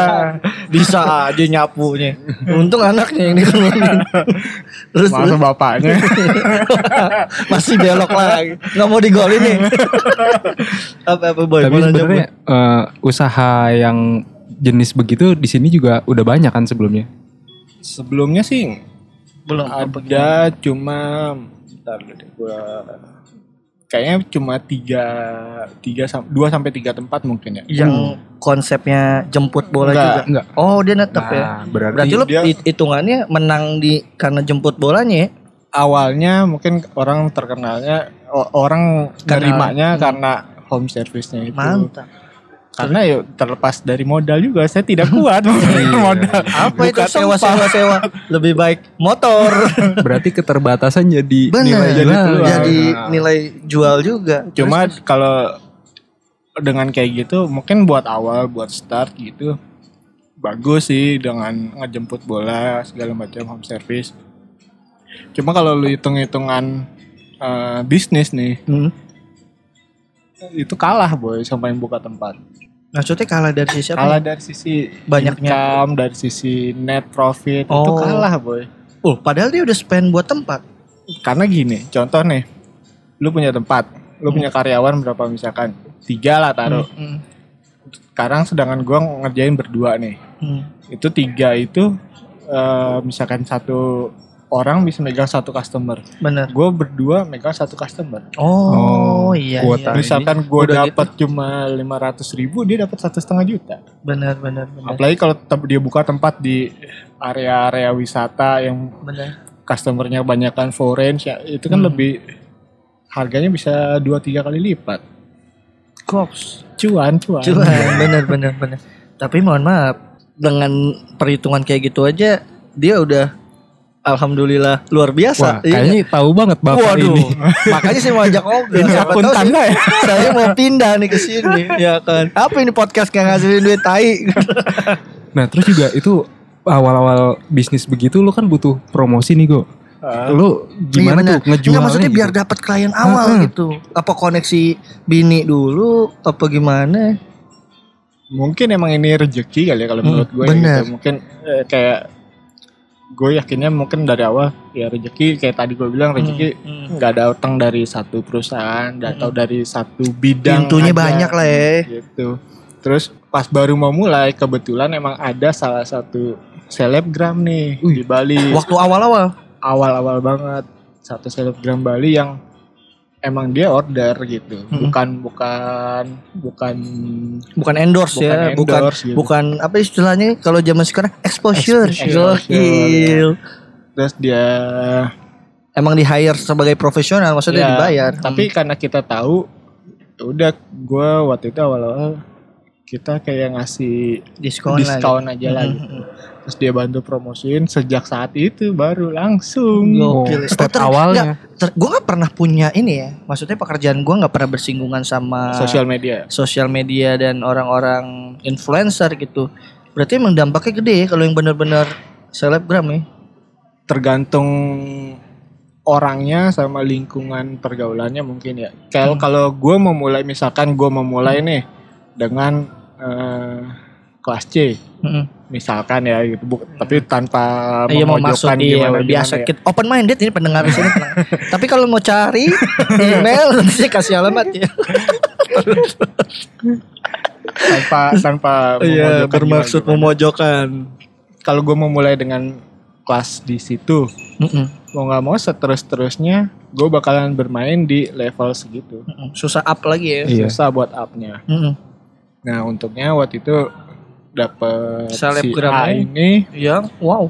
[LAUGHS] Bisa aja nyapunya. Untung anaknya yang dikeluarin terus, masa terus. bapaknya. [LAUGHS] Masih belok lagi. Nggak mau digolin nih. [LAUGHS] Apa apa boy Tapi sebenarnya eh, usaha yang jenis begitu di sini juga udah banyak kan sebelumnya. sebelumnya sih belum ada cuma bentar deh gua kayaknya cuma tiga tiga dua sampai tiga tempat mungkin ya. Yang konsepnya jemput bola Enggak, juga? enggak. oh dia netep ya? Nah, berarti, berarti lu hitungannya menang di karena jemput bolanya ya? awalnya mungkin orang terkenalnya orang Karena- nerimanya hmm. karena home service-nya itu. Mantap karena ya terlepas dari modal juga saya tidak [LAUGHS] kuat [LAUGHS] modal. Apa itu? Sewa sewa sewa. Lebih baik motor. [LAUGHS] Berarti keterbatasan jadi bener. nilai jadi, jual. jadi Nah. nilai jual juga. Cuma kalau dengan kayak gitu mungkin buat awal buat start gitu bagus sih dengan ngejemput bola segala macam home service. Cuma kalau lu hitung-hitungan eh, bisnis nih Hmm. Itu kalah boy sama yang buka tempat. maksudnya kalah dari sisi apa Kalah dari sisi Banyaknya. income, dari sisi net profit itu Oh. kalah boy. oh padahal dia udah spend buat tempat Karena gini, contoh nih, lu punya tempat, lu punya karyawan berapa misalkan tiga lah taruh. Hmm. sekarang sedangkan gue ngerjain berdua nih Hmm. itu tiga itu eh, misalkan satu orang bisa megang satu customer Bener. gue berdua megang satu customer Oh, iya. kuota. iya. misalkan gue dapat cuma lima ratus ribu dia dapat satu setengah juta Bener, bener, bener. apalagi kalau dia buka tempat di area-area wisata yang Bener. customernya kebanyakan foreign ya itu kan Hmm. lebih harganya bisa dua tiga kali lipat Koks. cuan cuan Cuman, [LAUGHS] bener, bener, bener. Tapi mohon maaf, dengan perhitungan kayak gitu aja, dia udah Alhamdulillah luar biasa. Wah, Iya kayaknya tahu banget bapak Waduh, ini. [LAUGHS] makanya saya mau ajak ngobrol. Ini akun tanda saya- ya? [LAUGHS] Saya mau pindah nih ke sini, [LAUGHS] ya kan. Apa ini podcast kayak ngasilin duit tai? Nah terus juga itu awal-awal bisnis begitu lo kan butuh promosi nih go. Ah. Lo gimana Iya, tuh ngejualnya? Nggak, maksudnya gitu? biar dapat klien awal Heeh. gitu. Apa koneksi bini dulu, apa gimana? mungkin emang ini rezeki kali ya kalau Hmm, menurut gue bener. gitu. mungkin eh, kayak gue yakinnya mungkin dari awal ya rezeki kayak tadi gue bilang rezeki Hmm, nggak datang dari satu perusahaan atau dari satu bidang Pintunya aja, banyak lah ya. gitu terus pas baru mau mulai kebetulan emang ada salah satu selebgram nih di Bali Waktu awal-awal. awal-awal banget satu selebgram Bali yang emang dia order gitu Hmm. bukan bukan bukan bukan endorse Bukan ya, bukan endorse gitu. bukan apa istilahnya kalau zaman sekarang exposure. Exposure. Gokil. terus dia Emang di hire sebagai profesional maksudnya Ya, dibayar. Tapi karena kita tahu, ya udah gue waktu itu awal-awal kita kayak ngasih diskon, diskon, lah. aja lah gitu. Terus dia bantu promosiin sejak saat itu baru langsung. Gokil. step ter- awalnya. Gue nggak pernah punya ini ya. Maksudnya pekerjaan gue nggak pernah bersinggungan sama Sosial media. sosial media dan orang-orang influencer gitu. Berarti emang dampaknya gede ya kalau yang benar-benar selebgram ya. Tergantung orangnya sama lingkungan pergaulannya mungkin ya. Kalau kalau gue mau mulai misalkan gue mau mulai nih dengan eh, kelas C Mm-mm. misalkan ya gitu Bu- tapi tanpa Iya mau memojokkan iya gimana biasa ya. kita open minded ini pendengar di sini. [LAUGHS] Tapi kalau mau cari [LAUGHS] email nanti saya kasih alamat ya. [LAUGHS] tanpa tanpa Iya bermaksud memojokkan. kalau gue mau mulai dengan kelas di situ Mm-mm. mau nggak mau seterus terusnya gue bakalan bermain di level segitu Mm-mm. Susah up lagi ya. Iya. susah buat upnya Mm-mm. nah untuknya waktu itu dapet si Selebgram A ini. Yang wow.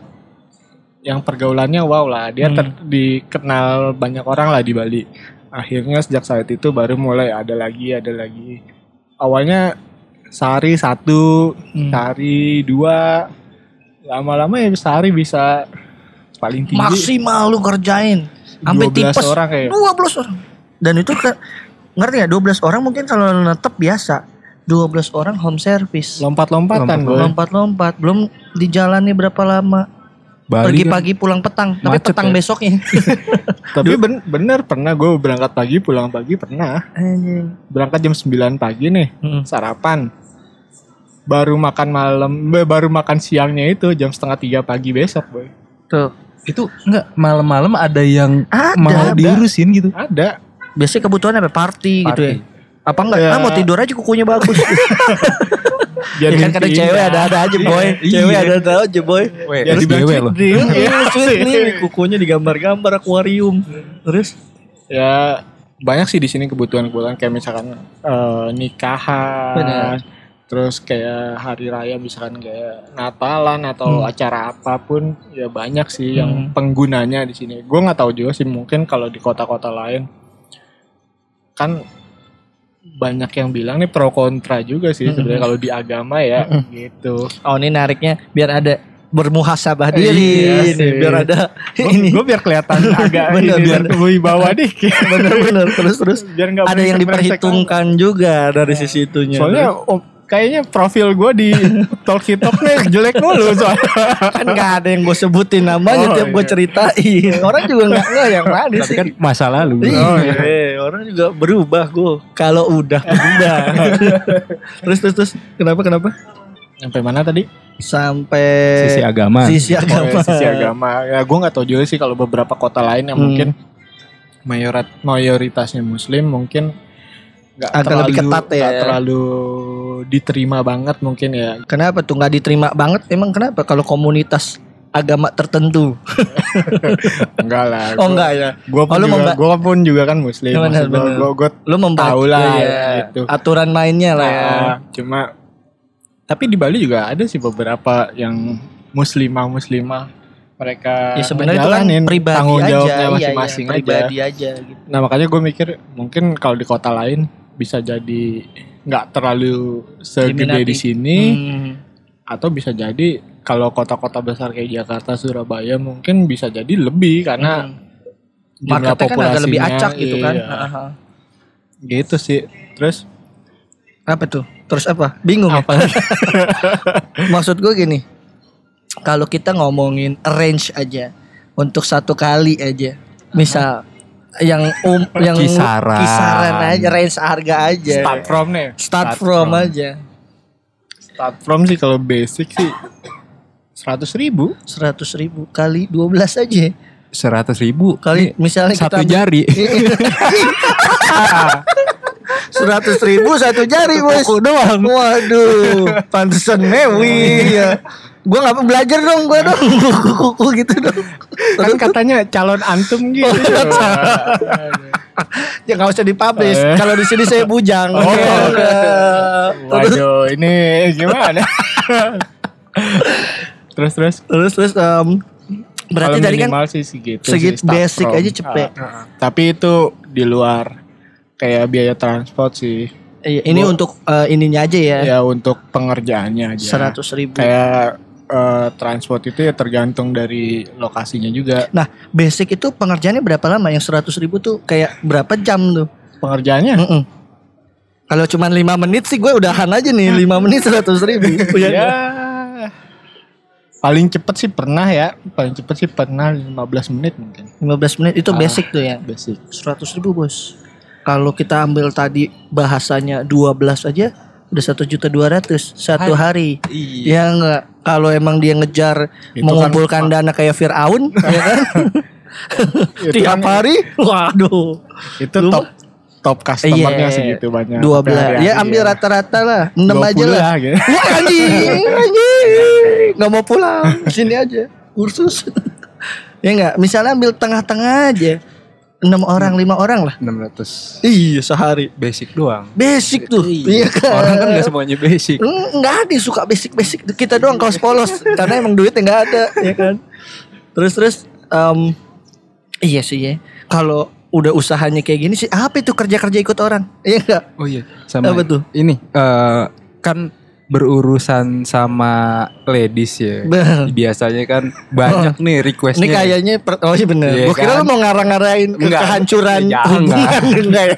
yang pergaulannya wow lah dia Hmm. ter- dikenal banyak orang lah di Bali akhirnya sejak saat itu baru mulai ada lagi ada lagi awalnya sehari satu Hmm. sehari dua lama-lama ya sehari bisa paling tinggi Maksimal lu kerjain. Sampai 12 tipes. orang kayak 12 orang. Dan itu kan ngerti ya 12 orang mungkin kalau netep biasa. 12 orang home service. lompat-lompatan gue Lompat-lompat, belum dijalani berapa lama. Bali Pergi kan pagi pulang petang, tapi Macet petang ya? besoknya. [LAUGHS] tapi ben- bener pernah gue berangkat pagi pulang pagi pernah Anjing. berangkat jam 9 pagi nih Mm. sarapan baru makan malam eh, baru makan siangnya itu jam setengah tiga pagi besok boy Tuh. itu enggak malam-malam ada yang Ada, mau ada. diurusin gitu. ada Biasanya kebutuhan apa? Party, gitu ya. Apa enggak? Ya. Ah mau tidur aja kukunya bagus. biar [LAUGHS] ya kan kadang cewek ada-ada aja boy. Iya. Cewek ada-ada aja boy. Weh, Biar terus cewek loh. dream. [LAUGHS] Iya, Iya, nih kukunya digambar-gambar akuarium. Terus ya banyak sih di sini kebutuhan-kebutuhan kayak misalkan eh, nikahan Benar. terus kayak hari raya misalkan kayak Natalan atau Hmm. acara apa pun ya banyak sih yang Hmm. penggunanya di sini gue nggak tahu juga sih mungkin kalau di kota-kota lain kan banyak yang bilang nih pro kontra juga sih Hmm. sebenarnya kalau di agama ya Hmm. gitu. Oh ini nariknya biar ada bermuhasabah Iya diri sih. ini biar ada ini. gue biar kelihatan [LAUGHS] agak Bener, ini biar bener. wibawa dikit. [LAUGHS] Bener-bener terus terus. Biar nggak ada yang diperhitungkan juga dari sisi itunya. Soalnya kayaknya profil gue di [LAUGHS] Talkie Talk nih jelek mulu soalnya. kan nggak ada yang gue sebutin namanya Oh, tiap gue iya. ceritain orang juga nggak nggak yang mana Tapi sih kan masa lalu. Iya, Oh, iya. orang juga berubah gue kalau udah berubah [LAUGHS] terus terus terus kenapa kenapa Sampai mana tadi? sampai Sisi agama. sisi Oh, agama ya, sisi agama. Ya gue nggak tahu juga sih kalau beberapa kota lain yang Hmm. mungkin mayorat mayoritasnya Muslim mungkin nggak Agak terlalu lebih ketat ya. nggak terlalu diterima banget mungkin ya Kenapa tuh nggak diterima banget? Emang kenapa kalau komunitas agama tertentu? [LAUGHS] enggak lah Oh enggak ya. gue pun Oh, juga memba- gua pun juga kan muslim Bener, bener. gue gue Lu membaca Tahu lah, ya, gitu. aturan mainnya lah ya. cuma tapi di Bali juga ada sih beberapa yang muslimah muslimah mereka Ya sebenarnya itu kan pribadi tanggung iya, iya, masing-masing aja. pribadi aja gitu. Nah makanya gue mikir mungkin kalau di kota lain bisa jadi nggak terlalu segede di sini Hmm. atau bisa jadi kalau kota-kota besar kayak Jakarta, Surabaya mungkin bisa jadi lebih karena Hmm. jumlah Marketnya kan agak lebih acak gitu kan. iya. Gitu sih. Terus Apa tuh? Terus apa? Bingung ya? apa? [LAUGHS] Maksud gue gini, kalau kita ngomongin range aja untuk satu kali aja, misal yang um yang Kisaran. kisaran aja range harga aja. Start from nih. Start from aja. Start from sih kalau basic sih seratus ribu. seratus ribu kali 12 aja. Seratus ribu. Kali misalnya satu kita jari. [LAUGHS] seratus ribu satu jari bos doang. Waduh [LAUGHS] pantesan mewi ya gue nggak belajar dong gue dong kuku [LAUGHS] [LAUGHS] gitu dong Kan katanya calon antum gitu. [LAUGHS] ya nggak usah dipublish Eh. kalau di sini saya bujang Oh. Waduh, ini gimana? terus terus terus terus em, berarti tadi kan sih segitu segit sih, start basic from. aja cepet. Ah, ah. Tapi itu di luar kayak biaya transport sih. Iya, ini Gua- untuk eh, ininya aja ya Ya untuk pengerjaannya aja. seratus ribu Kayak eh, transport itu ya tergantung dari lokasinya juga. nah basic itu pengerjaannya berapa lama yang seratus ribu tuh kayak berapa jam tuh Pengerjaannya Mm-mm. Kalau cuma lima menit sih gue udahan aja nih lima menit seratus ribu. [LAUGHS] ya paling cepet sih pernah ya. Paling cepet sih pernah 15 menit mungkin. 15 menit itu Ah. basic tuh ya. Basic. Seratus ribu bos. Kalau kita ambil tadi bahasanya 12 aja udah satu juta dua ratus satu hari. Iya. Ya enggak. Kalau emang dia ngejar Itu mengumpulkan dana kayak Fir'aun, [LAUGHS] ya kan? Itu Tiap kan- hari, waduh. Itu Lu top top customernya Iya, segitu banyak. Dua belas. Ya ambil rata-rata lah, enam 20 aja lah. gitu. Wah anjing, [LAUGHS] anjing. Nggak mau pulang. Sini aja. Kursus. [LAUGHS] ya enggak, misalnya ambil tengah-tengah aja. Enam orang, lima orang lah. 600 Iya, sehari. basic doang. Basic tuh. Iya kan. Orang kan gak semuanya basic. Enggak ada yang suka basic-basic. Kita doang kaos polos. [LAUGHS] Karena emang duitnya enggak ada, ya kan. Terus terus em, iya sih ya. Kalau udah usahanya kayak gini sih apa itu kerja-kerja ikut orang? Iya enggak? Oh iya, sama Apa tuh? ini eh, kan berurusan sama ladies ya. Bang. Biasanya kan banyak nih requestnya. Ini kayaknya per- oh iya bener. Iya Gue kira kan? lu mau ngarang-ngarain Enggak. kehancuran Ya, hubungan [LAUGHS] enggak ya?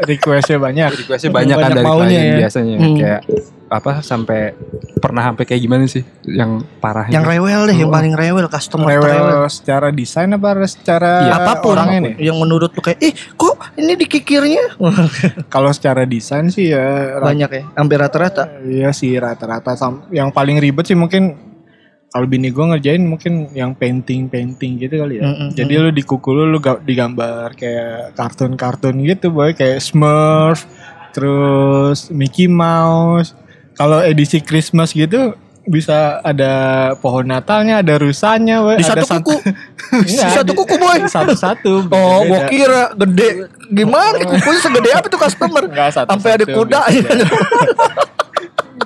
Requestnya banyak. requestnya banyak, kan Banyak dari maunya klien ya. biasanya Hmm. kayak apa sampai pernah sampai kayak gimana sih yang parahnya? yang rewel deh, yang paling rewel customer rewel. Rewel secara desain apa secara Iya. Apa pun orangnya nih? yang menurut lu kayak, "Ih, kok ini dikikirnya?" Kalau secara desain sih ya Banyak ya, hampir rata-rata. Iya sih rata-rata yang paling ribet sih mungkin kalau bini gue ngerjain mungkin yang painting painting gitu kali ya. Mm-mm, Jadi lu di kuku lu lu ga- digambar kayak kartun-kartun gitu boy kayak Smurf, terus Mickey Mouse. Kalau edisi Christmas gitu bisa ada pohon Natalnya, ada rusanya, boy. Di ada satu sant- kuku. [LAUGHS] Di Iya, satu di- kuku, boy. Satu-satu. [LAUGHS] Oh, gua beda-beda. kira gede. Gimana kukunya segede apa tuh customer? Enggak, satu-satu Sampai ada kuda. [LAUGHS]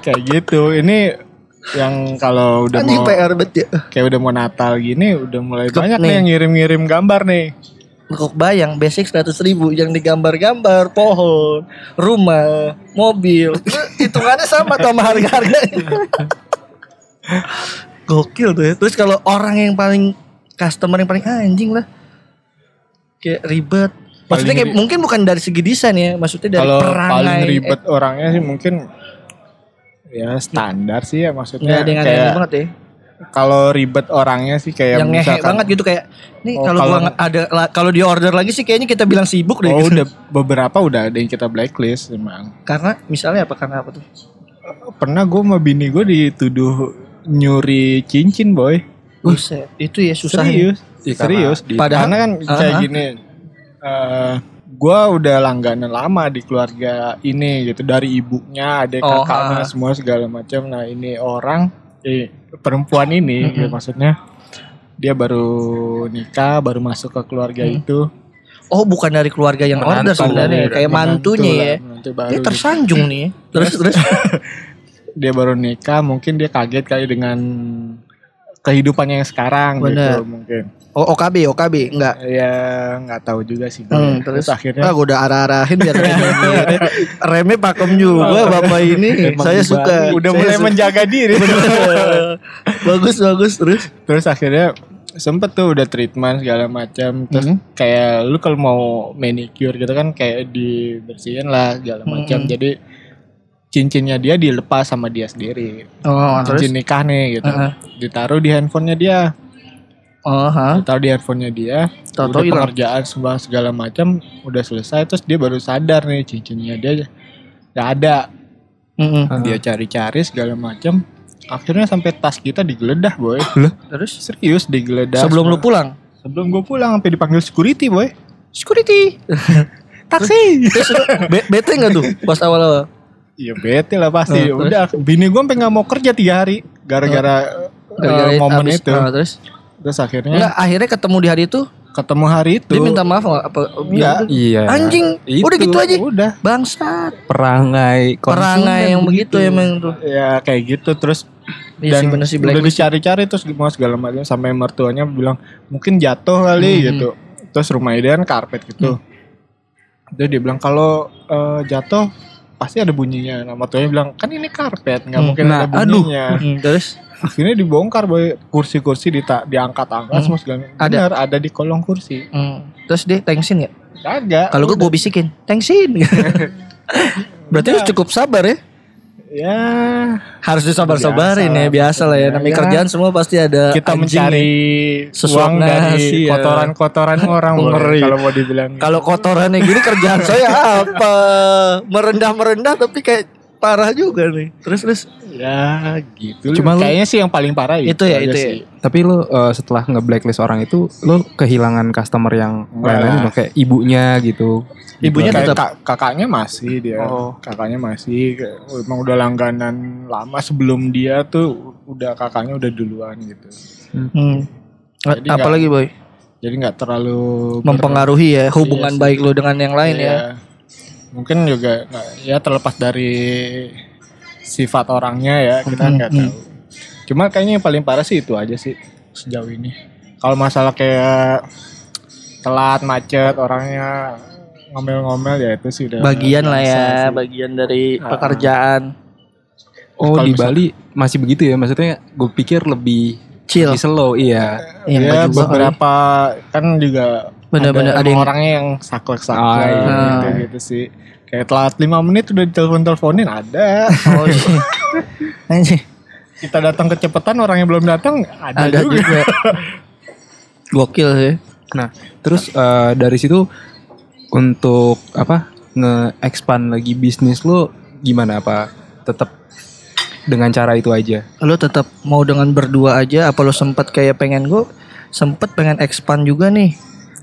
kayak gitu. Ini yang kalau udah Anjing mau PR bet ya. kayak udah mau Natal gini udah mulai Cep banyak nih. nih yang ngirim-ngirim gambar nih. Kok bayang basic 100 ribu yang digambar-gambar pohon, rumah, mobil. [LAUGHS] Hitungannya sama tuh sama harga-harganya. [LAUGHS] Gokil tuh ya. Terus kalau orang yang paling customer yang paling anjing lah. Kayak ribet. Maksudnya kayak mungkin bukan dari segi desain ya, maksudnya dari Kalau paling ribet orangnya sih mungkin ya standar sih ya maksudnya ada yang kayak aneh banget ya. kalau ribet orangnya sih kayak yang ngehe banget gitu kayak nih Oh, kalau gua ada la- kalau di order lagi sih kayaknya kita bilang sibuk deh oh gitu. udah beberapa udah ada yang kita blacklist emang. Karena misalnya apa karena apa tuh? Pernah gue sama bini gue dituduh nyuri cincin boy. Buset, itu ya susah. ya. Serius, Iya, serius. Padahal- Karena kan kayak Aha. gini, eh gua udah langganan lama di keluarga ini gitu dari ibunya, ada Oh, kakaknya semua segala macam. Nah ini orang eh, perempuan ini Mm-mm. gitu, maksudnya dia baru nikah, baru masuk ke keluarga Mm. itu. Oh bukan dari keluarga yang order Menantu, sebenarnya menantu kayak mantunya ya. menantu baru Dia gitu. tersanjung nih. Terus terus. [LAUGHS] dia baru nikah mungkin dia kaget kali dengan kehidupannya yang sekarang Bener. gitu mungkin Oh OKB OKB enggak. ya nggak tahu juga sih. Hmm, terus, akhirnya Ah, gue udah arah-arahin biar [LAUGHS] remnya, pakem juga bapak ini. Emang Saya suka. Udah Saya mulai suka. menjaga diri bagus bagus terus. terus akhirnya sempet tuh udah treatment segala macam terus Hmm. kayak lu kalau mau manicure gitu kan kayak dibersihin lah segala macam Hmm. jadi cincinnya dia dilepas sama dia sendiri. Oh terus. cincin nikah nih gitu. Heeh. ditaruh di handphonenya dia. Oh ha. ditaruh di handphonenya dia. Tahu-tahu pengerjaan semua segala macam udah selesai terus dia baru sadar nih cincinnya dia nggak ada. Mm-mm. dia cari-cari segala macam. Akhirnya sampai tas kita digeledah boy. Terus? Serius digeledah sebelum lu pulang. sebelum gue pulang sampai dipanggil security boy. Security. [LAUGHS] taksi. Terus be- bete nggak tuh pas awal-awal? Iya bete lah pasti. Terus? udah bini gue sampai nggak mau kerja tiga hari gara-gara uh, Gara-gara momen abis- itu. Ah, terus? Terus akhirnya? Enggak akhirnya ketemu di hari itu? Ketemu hari itu. Dia minta maaf nggak? Apa Enggak. Iya. anjing Itu. udah gitu aja. udah. Bangsat. Perangai perangai yang begitu gitu. emang tuh ya kayak gitu terus. Iya sih, dan bener sih, udah blacklist. dicari-cari terus semua segala macam. Sampai mertuanya bilang mungkin jatuh kali Hmm. gitu. Terus rumah dia kan karpet gitu. Terus dia bilang kalau eh, jatuh pasti ada bunyinya. Nah mertuanya bilang kan ini karpet nggak Hmm. mungkin Nah, ada aduh. bunyinya. Mm, terus? Akhirnya dibongkar boy. Kursi-kursi dita- diangkat-angkat Hmm. semua segala Ada. benar ada di kolong kursi. Mm, terus dia thanksin nggak kagak. Kalau gue gue bisikin. Thanksin [LAUGHS] berarti lu cukup sabar ya ya harus disabar-sabarin Biasa ya biasa lah ya namanya Ya. kerjaan semua pasti ada kita mencari ya. Uang dari ya. kotoran-kotoran [LAUGHS] orang boy, Ngeri. kalau mau dibilang Kalau kotorannya gini kerjaan saya apa? Merendah-merendah tapi kayak parah juga nih. Terus terus Ya gitu. Cuma lu- kayaknya sih yang paling parah Itu ya, itu ya. sih. Tapi lu eh, setelah nge-blacklist orang itu, lu kehilangan customer yang lain-lain dong, kayak ibunya gitu. Ibunya Kayak tetap- kak- kakaknya masih dia. Oh. Kakaknya masih kayak, emang udah langganan lama sebelum dia tuh udah kakaknya udah duluan gitu. hmm. Jadi apalagi boy Jadi nggak terlalu mempengaruhi ya hubungan Iya baik lu dengan yang lain ya. Mungkin juga ya terlepas dari sifat orangnya ya kita Hmm, nggak hmm. tahu. Cuma kayaknya yang paling parah sih itu aja sih sejauh ini. Kalau masalah kayak telat macet orangnya ngomel-ngomel ya itu sih udah Bagian lah ya, sih. bagian dari Ah. pekerjaan. Oh di misal- Bali masih begitu ya? Maksudnya gue pikir lebih Chill. lebih slow, iya. Iya, ya kali. beberapa kan juga Bener-bener ada emang yang- orangnya yang saklek-saklek Ah, iya. gitu, gitu sih. Kayak telat 5 menit udah ditelepon-teleponin ada. [LAUGHS] Oh iya. [LAUGHS] Kita datang kecepatan orang yang belum datang ada, ada juga. juga. [LAUGHS] Gokil sih. Nah, terus eh, dari situ untuk apa nge-expand lagi bisnis lo gimana apa tetap dengan cara itu aja? Lu tetap mau dengan berdua aja apa lu sempat kayak pengen gue sempet pengen expand juga nih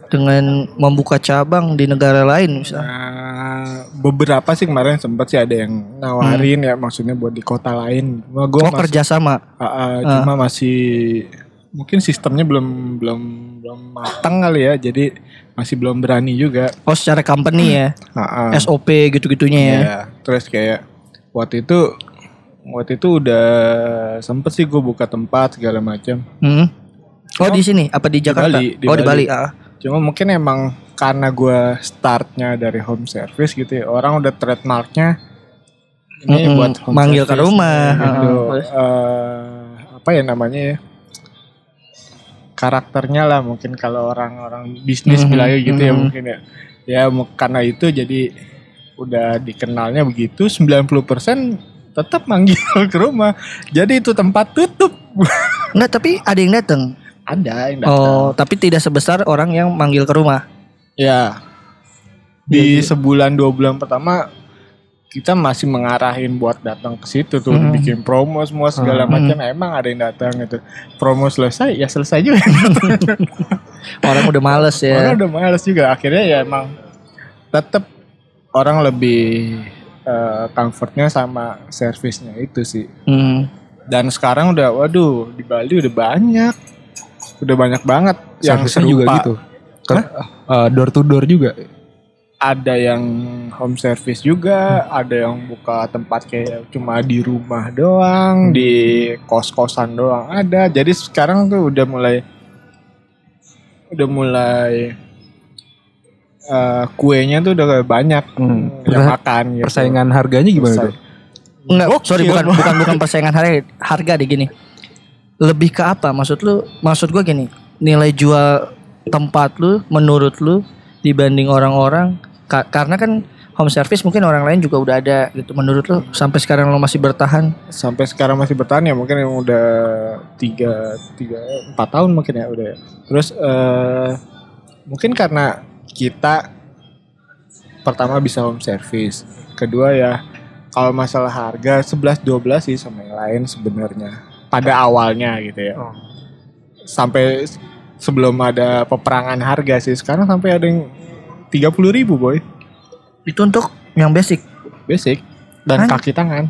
dengan membuka cabang di negara lain misalnya. Nah, beberapa sih kemarin sempat sih ada yang nawarin ya maksudnya buat di kota lain. Cuma gue Oh kerjasama. cuma masih mungkin sistemnya belum belum belum matang kali ya. Jadi masih belum berani juga. Oh secara company ya, Ah, ah. SOP gitu-gitunya ya. Iya. Terus kayak waktu itu waktu itu udah sempet sih gue buka tempat segala macam. Hmm. Oh di sini apa di Jakarta? Bali, di oh di Bali. Bali. Cuma mungkin emang karena gue startnya dari home service gitu ya. Orang udah trademarknya ini Mm-mm, buat home manggil ke service, rumah. Gitu. Heeh, terus? Eh, apa ya namanya ya? Karakternya lah mungkin kalau orang-orang bisnis Mhm, bilangnya gitu ya mhm. mungkin ya. Ya karena itu jadi udah dikenalnya begitu 90% tetap manggil [LAUGHS] ke rumah. Jadi itu tempat tutup. Enggak tapi ada yang datang. Ada yang datang. Oh tapi tidak sebesar orang yang manggil ke rumah. Ya. Di sebulan dua bulan pertama kita masih mengarahin buat datang ke situ tuh Hmm. bikin promo semua segala Hmm. macam emang ada yang datang gitu promo selesai ya selesai juga [LAUGHS] Orang udah males orang ya. udah males juga akhirnya ya emang tetap orang lebih eh, comfortnya sama servisnya itu sih. Hmm. Dan sekarang udah waduh di Bali udah banyak. Udah banyak banget yang juga serupa. gitu. Eh, door to door juga. Ada yang home service juga, ada yang buka tempat kayak cuma di rumah doang, di kos-kosan doang ada. Jadi sekarang tuh udah mulai udah mulai eh, kuenya tuh udah banyak Hmm. yang Persa- makan gitu. Persaingan harganya gimana Persaing- tuh? Enggak, sorry bukan bukan bukan persaingan harga harga deh gini. Lebih ke apa? Maksud lu maksud gua gini, nilai jual tempat lu menurut lu dibanding orang-orang ka- karena kan home service mungkin orang lain juga udah ada gitu. Menurut lu sampai sekarang lu masih bertahan? sampai sekarang masih bertahan ya mungkin yang udah tiga tiga empat tahun mungkin ya udah ya. terus eh mungkin karena kita pertama bisa home service kedua ya kalau masalah harga 11 12 sih sama yang lain sebenarnya pada awalnya gitu ya sampai sebelum ada peperangan harga sih sekarang sampai ada yang 30 ribu boy Itu untuk yang basic. basic dan Hah? kaki tangan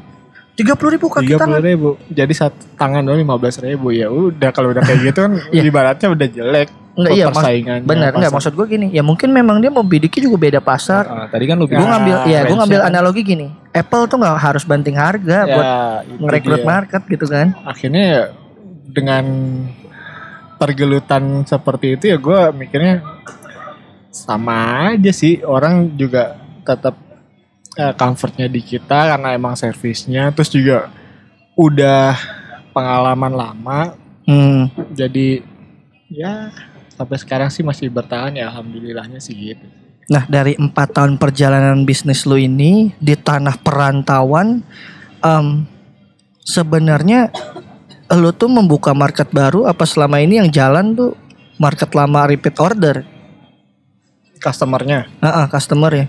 30 ribu kaki tiga tangan. puluh ribu jadi satu tangan doang lima belas ribu ya udah kalau udah kayak gitu kan [LAUGHS] Iya. ibaratnya udah jelek Enggak iya, persaingannya benar enggak maksud gue gini. Ya mungkin memang dia mau bidiknya juga beda pasar. Ah, tadi kan lu gue bilang ngambil Ah, ya gue ngambil analogi gini Apple tuh nggak harus banting harga ya, buat dia. market gitu kan akhirnya ya dengan pergelutan seperti itu ya gue mikirnya sama aja sih orang juga tetap eh, comfortnya di kita karena emang servisnya terus juga udah pengalaman lama hmm. jadi ya sampai sekarang sih masih bertahan ya alhamdulillahnya sih gitu. Nah dari empat tahun perjalanan bisnis lu ini di tanah perantauan em, sebenarnya lu tuh membuka market baru apa selama ini yang jalan tuh market lama repeat order? Customernya? Heeh, customer ya.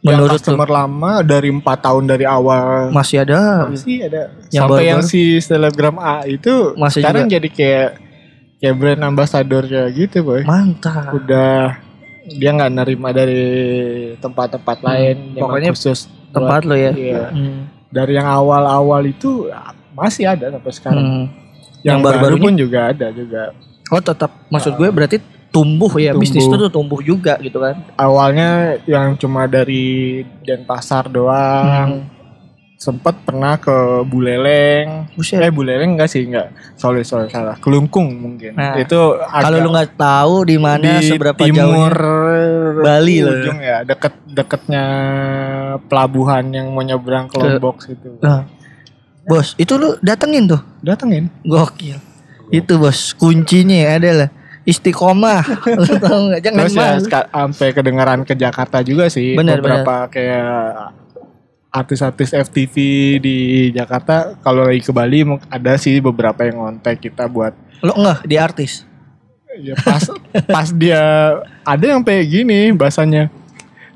Yang menurut lu? customer lama dari empat tahun dari awal. Masih ada. Masih ada. Yang sampai yang baru-baru? si selebgram A itu Masih sekarang juga? jadi kayak kayak brand ambassadornya gitu boy mantap udah dia nggak nerima dari tempat-tempat lain Hmm. Pokoknya khusus buat- tempat lo ya iya. Hmm. dari yang awal-awal itu ya, masih ada sampai sekarang Hmm. yang, Yang baru baru-barunya? pun juga ada juga oh tetap maksud gue berarti tumbuh ya Tumbuh. bisnis itu tuh tumbuh juga gitu kan awalnya yang cuma dari Denpasar doang Hmm. Sempet pernah ke Buleleng Buset. eh Buleleng enggak sih enggak sorry sorry salah Kelungkung mungkin Nah, itu Kalau lu nggak tahu di mana di seberapa timur jauhnya Bali loh. ujung ya deket deketnya pelabuhan yang mau nyebrang ke Lombok situ Nah, bos, itu lu datengin tuh. datengin Gokil. Itu bos, kuncinya adalah istiqomah. [LAUGHS] lu tahu nggak? Jangan terus ya sampai kedengaran ke Jakarta juga sih Benar, beberapa kayak artis-artis FTV di Jakarta kalau lagi ke Bali ada sih beberapa yang ngontek kita buat Lu enggak di artis. ya pas [LAUGHS] pas dia ada yang kayak gini bahasanya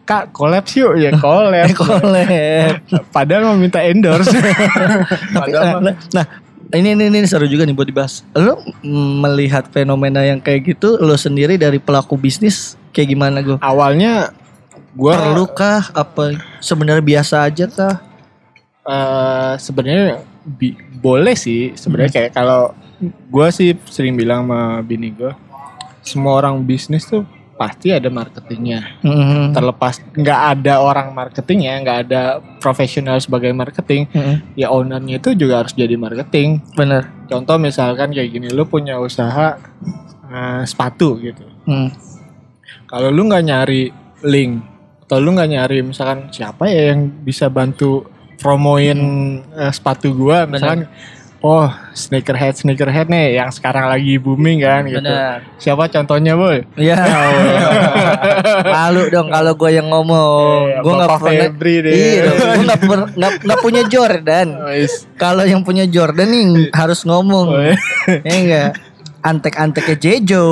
Kak collab yuk ya collab [LAUGHS] Collab. padahal mau minta endorse [LAUGHS] Tapi, Padahal nah, nah, ini, ini ini seru juga nih buat dibahas. Lu mm, melihat fenomena yang kayak gitu, lu sendiri dari pelaku bisnis kayak gimana gue? awalnya gua Perlukah apa sebenarnya biasa aja kah? eh, sebenarnya bi- boleh sih sebenarnya Hmm. kayak kalau gua sih sering bilang sama bini gua semua orang bisnis tuh pasti ada marketingnya Mhm. terlepas nggak ada orang marketingnya nggak ada profesional sebagai marketing Mhm. ya ownernya itu juga harus jadi marketing Bener. contoh misalkan kayak gini lu punya usaha eh, sepatu gitu Hmm. kalau lu nggak nyari link atau lu nggak nyari misalkan siapa ya yang bisa bantu promoin eh, sepatu gua misalkan oh sneakerhead sneakerhead nih yang sekarang lagi booming kan gitu Bener. siapa contohnya boy Ya Allah. [LAUGHS] Malu dong kalau gue yang ngomong. Iya, gue nggak pernah. Iya, gue nggak nggak punya Jordan. Wis. Kalau yang punya Jordan nih harus ngomong. Oh, iya. Ya enggak. Antek-anteknya Jejo,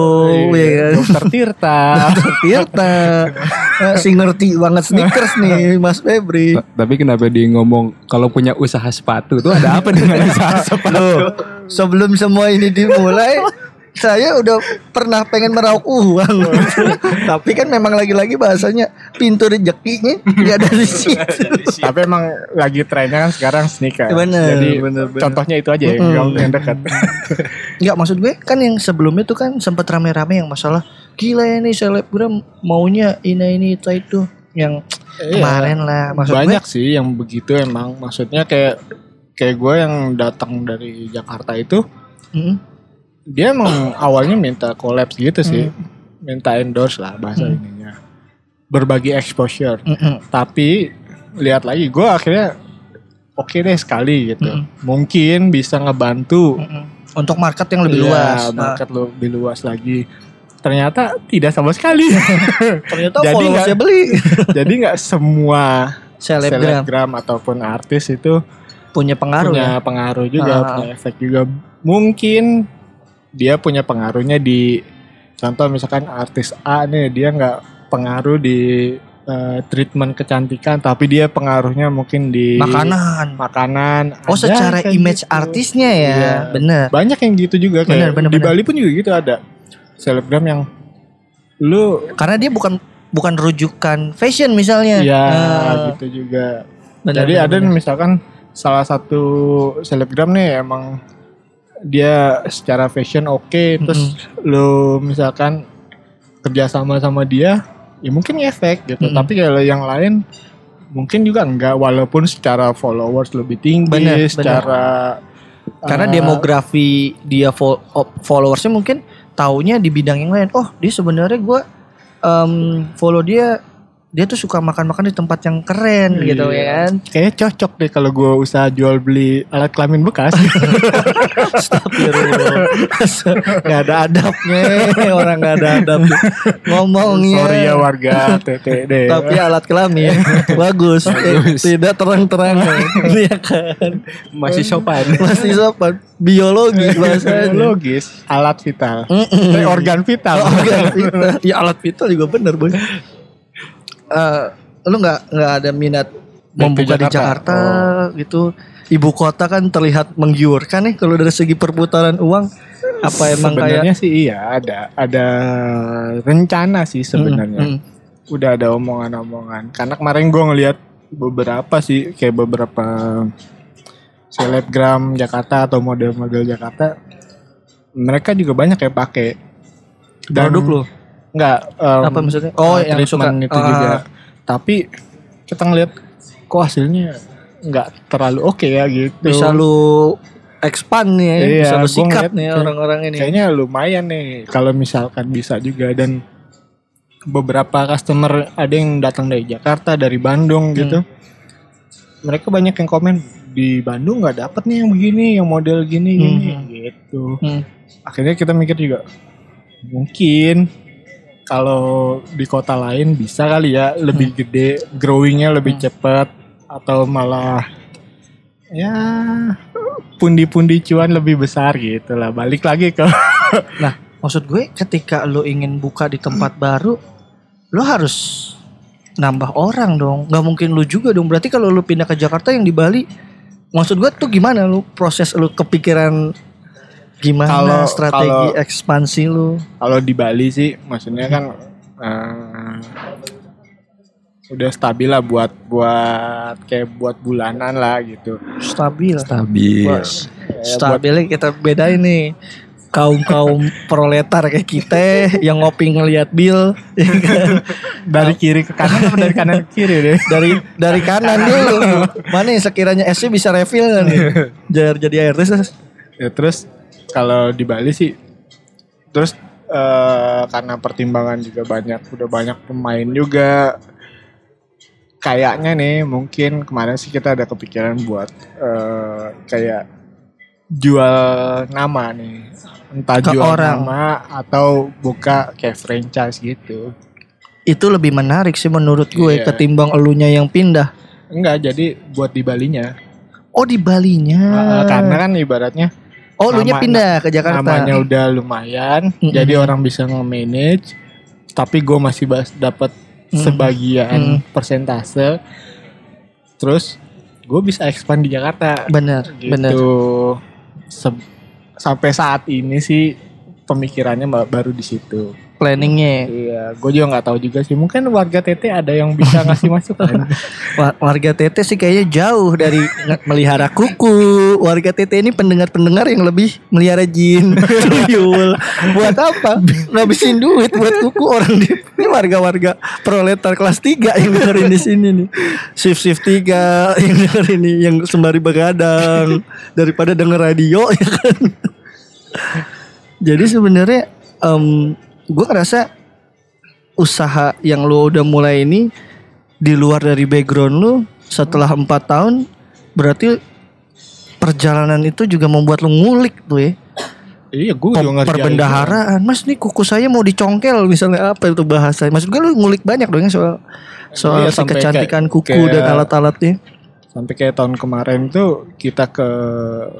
Iya, ya kan. Dokter Tirta [LAUGHS] Tirta. Eh, si ngerti banget sneakers nih, Mas Febri. Ta- Tapi kenapa dia ngomong kalau punya usaha sepatu tuh ada apa dengan [LAUGHS] usaha sepatu? Loh, sebelum semua ini dimulai, saya udah pernah pengen meraup uang. [LAUGHS] Tapi kan memang lagi-lagi bahasanya pintu rezekinya nggak dari [LAUGHS] situ. Tapi emang lagi trennya kan sekarang sneaker. Bener, Jadi bener, bener. contohnya itu aja ya, Mm-mm. yang yang dekat. [LAUGHS] Nggak maksud gue kan yang sebelumnya tuh kan sempat rame-rame yang masalah gila ya nih selebgram maunya ini ini itu itu yang Iya. kemarin lah maksud Banyak sih yang begitu emang. Maksudnya kayak kayak gue yang datang dari Jakarta itu gue mm, dia emang awalnya minta collab gitu sih. Minta endorse lah bahasa Hmm. ininya. Berbagi exposure. mm, mm, Tapi lihat lagi gue akhirnya oke deh sekali gitu. Mm-mm. Mungkin bisa ngebantu mm, mm. untuk market yang lebih Iya, luas Nah, market lebih luas lagi. Ternyata tidak sama sekali. [LAUGHS] ternyata Jadi followersnya beli [LAUGHS] Jadi nggak semua selebgram selebgram ataupun artis itu punya pengaruh punya ya pengaruh juga, Ah. punya efek juga. Mungkin dia punya pengaruhnya di contoh misalkan artis A nih dia nggak pengaruh di eh, treatment kecantikan, tapi dia pengaruhnya mungkin di makanan makanan. oh Ada secara image gitu. artisnya ya Iya. bener Banyak yang gitu juga Bener, kayak bener, di bener. Bali pun juga gitu ada selebgram yang lu karena dia bukan bukan rujukan fashion misalnya ya Nah, gitu juga. bener, Jadi bener, ada bener. misalkan salah satu selebgram nih emang dia secara fashion oke terus lu misalkan kerja sama sama dia ya mungkin efek gitu Mm-mm. tapi kalau yang lain mungkin juga enggak walaupun secara followers lebih tinggi Bener, bener. secara karena eh, demografi dia followersnya mungkin taunya di bidang yang lain oh dia sebenarnya gue follow dia dia tuh suka makan-makan di tempat yang keren gitu ya Iya. kan? Kayaknya cocok deh kalau gue usaha jual beli alat kelamin bekas. [LAUGHS] Astagfirullah. Gak ada adabnya Orang gak ada adab. Ngomongnya. Sorry ya warga TTD Tapi alat kelamin Bagus, Eh, Tidak terang-terang. [LAUGHS] Iya kan? Masih sopan. Masih sopan. Biologi bahasanya. Logis alat vital. Mm-mm. Eh, organ vital. Organ vital. Ya alat vital juga bener boy Eh, Lu gak, nggak ada minat Membuka di Jakarta. Jakarta gitu. Ibu kota kan terlihat menggiurkan nih Kalau dari segi perputaran uang Apa emang kayak sebenarnya sih iya ada ada rencana sih sebenarnya. Mm, mm. udah ada omongan-omongan. Karena kemarin gue ngelihat beberapa sih kayak beberapa selebgram Jakarta atau model-model Jakarta mereka juga banyak yang pakai. Produk lu nggak em, Apa maksudnya? Oh, eh, yang suka- itu ah. juga tapi kita ngelihat kok hasilnya nggak terlalu oke ya gitu bisa lu expand nih ya, Iya, bisa lu sikat ngeliat nih orang-orang ini. Kayaknya lumayan nih kalau misalkan bisa juga dan beberapa customer ada yang datang dari Jakarta, dari Bandung gitu. Mereka banyak yang komen di Bandung nggak dapet nih yang begini, yang model gini gini Hmm. gitu. Hmm. Akhirnya kita mikir juga mungkin kalau di kota lain bisa kali ya lebih gede, growingnya lebih cepat atau malah ya pundi-pundi cuan lebih besar gitu lah. Balik lagi ke [LAUGHS] Nah, maksud gue ketika lu ingin buka di tempat baru, lu harus nambah orang dong. Nggak mungkin lu juga dong. Berarti kalau lu pindah ke Jakarta yang di Bali, maksud gue tuh gimana lu proses lu kepikiran gimana Kalau- strategi kalau- ekspansi lu? kalau di Bali sih maksudnya kan eh, udah stabil lah buat buat kayak buat bulanan lah gitu. Stabil. Stabil. Bos. Ya, Stabilnya kita bedain nih. Kaum kaum proletar kayak kita yang ngopi ngeliat bill ya kan? dari kiri ke kanan apa dari kanan ke kiri deh? dari dari kanan dulu mana yang sekiranya SC bisa refill kan nih jadi jadi air terus Ya terus kalau di Bali sih terus eh, karena pertimbangan juga banyak udah banyak pemain juga. Kayaknya nih mungkin kemarin sih kita ada kepikiran buat eh, kayak jual nama nih. Entah Ke jual orang. nama atau buka kayak franchise gitu. Itu lebih menarik sih menurut gue Iya. ketimbang elunya yang pindah. Enggak jadi buat di Balinya. Oh di Balinya. Eh, karena kan ibaratnya oh elunya nama- pindah ke Jakarta namanya udah lumayan Mm-mm. jadi orang bisa nge-manage tapi gue masih dapat Mm. sebagian persentase terus gue bisa expand di Jakarta bener gitu bener Se- sampai saat ini sih pemikirannya ba- baru di situ. Planningnya. Iya, gue juga nggak tahu juga sih. Mungkin warga TT ada yang bisa ngasih [LAUGHS] masukan. Wa- Warga TT sih kayaknya jauh dari melihara kuku. Warga TT ini pendengar-pendengar yang lebih melihara jin, [LAUGHS] tuyul. Buat apa? Ngabisin duit buat kuku orang di ini warga-warga proletar kelas 3 yang dengerin di sini nih. Shift-shift 3 yang dengerin ini yang sembari begadang daripada denger radio ya kan. Jadi sebenarnya em gue ngerasa usaha yang lu udah mulai ini di luar dari background lu setelah empat tahun berarti perjalanan itu juga membuat lu ngulik tuh ya. Iya, gue juga ngerjain. perbendaharaan. mas nih kuku saya mau dicongkel misalnya apa itu bahasa? Maksud gue lu ngulik banyak dong ya soal soal Iya, si kecantikan kayak- kuku dan kayak- alat-alatnya. Sampai kayak tahun kemarin tuh kita ke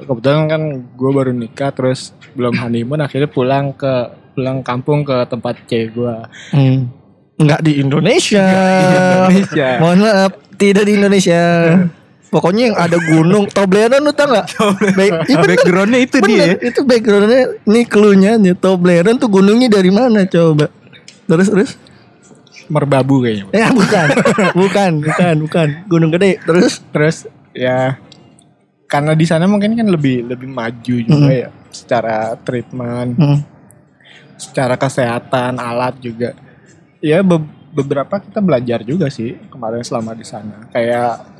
kebetulan kan gue baru nikah terus belum honeymoon akhirnya pulang ke pulang kampung ke tempat cewek gue. hmm. nggak di Indonesia Indonesia. [LAUGHS] mohon maaf tidak di Indonesia pokoknya yang ada gunung Toblerone lu tau gak bener. Backgroundnya itu dia. Bener, itu backgroundnya nih cluenya nih Toblerone tuh gunungnya dari mana coba terus terus Merbabu kayaknya. ya bukan [LAUGHS] bukan bukan bukan gunung gede terus Terus ya karena di sana mungkin kan lebih lebih maju juga ya secara treatment, hmm. Secara kesehatan, alat juga. Ya be- beberapa kita belajar juga sih kemarin selama di sana. Kayak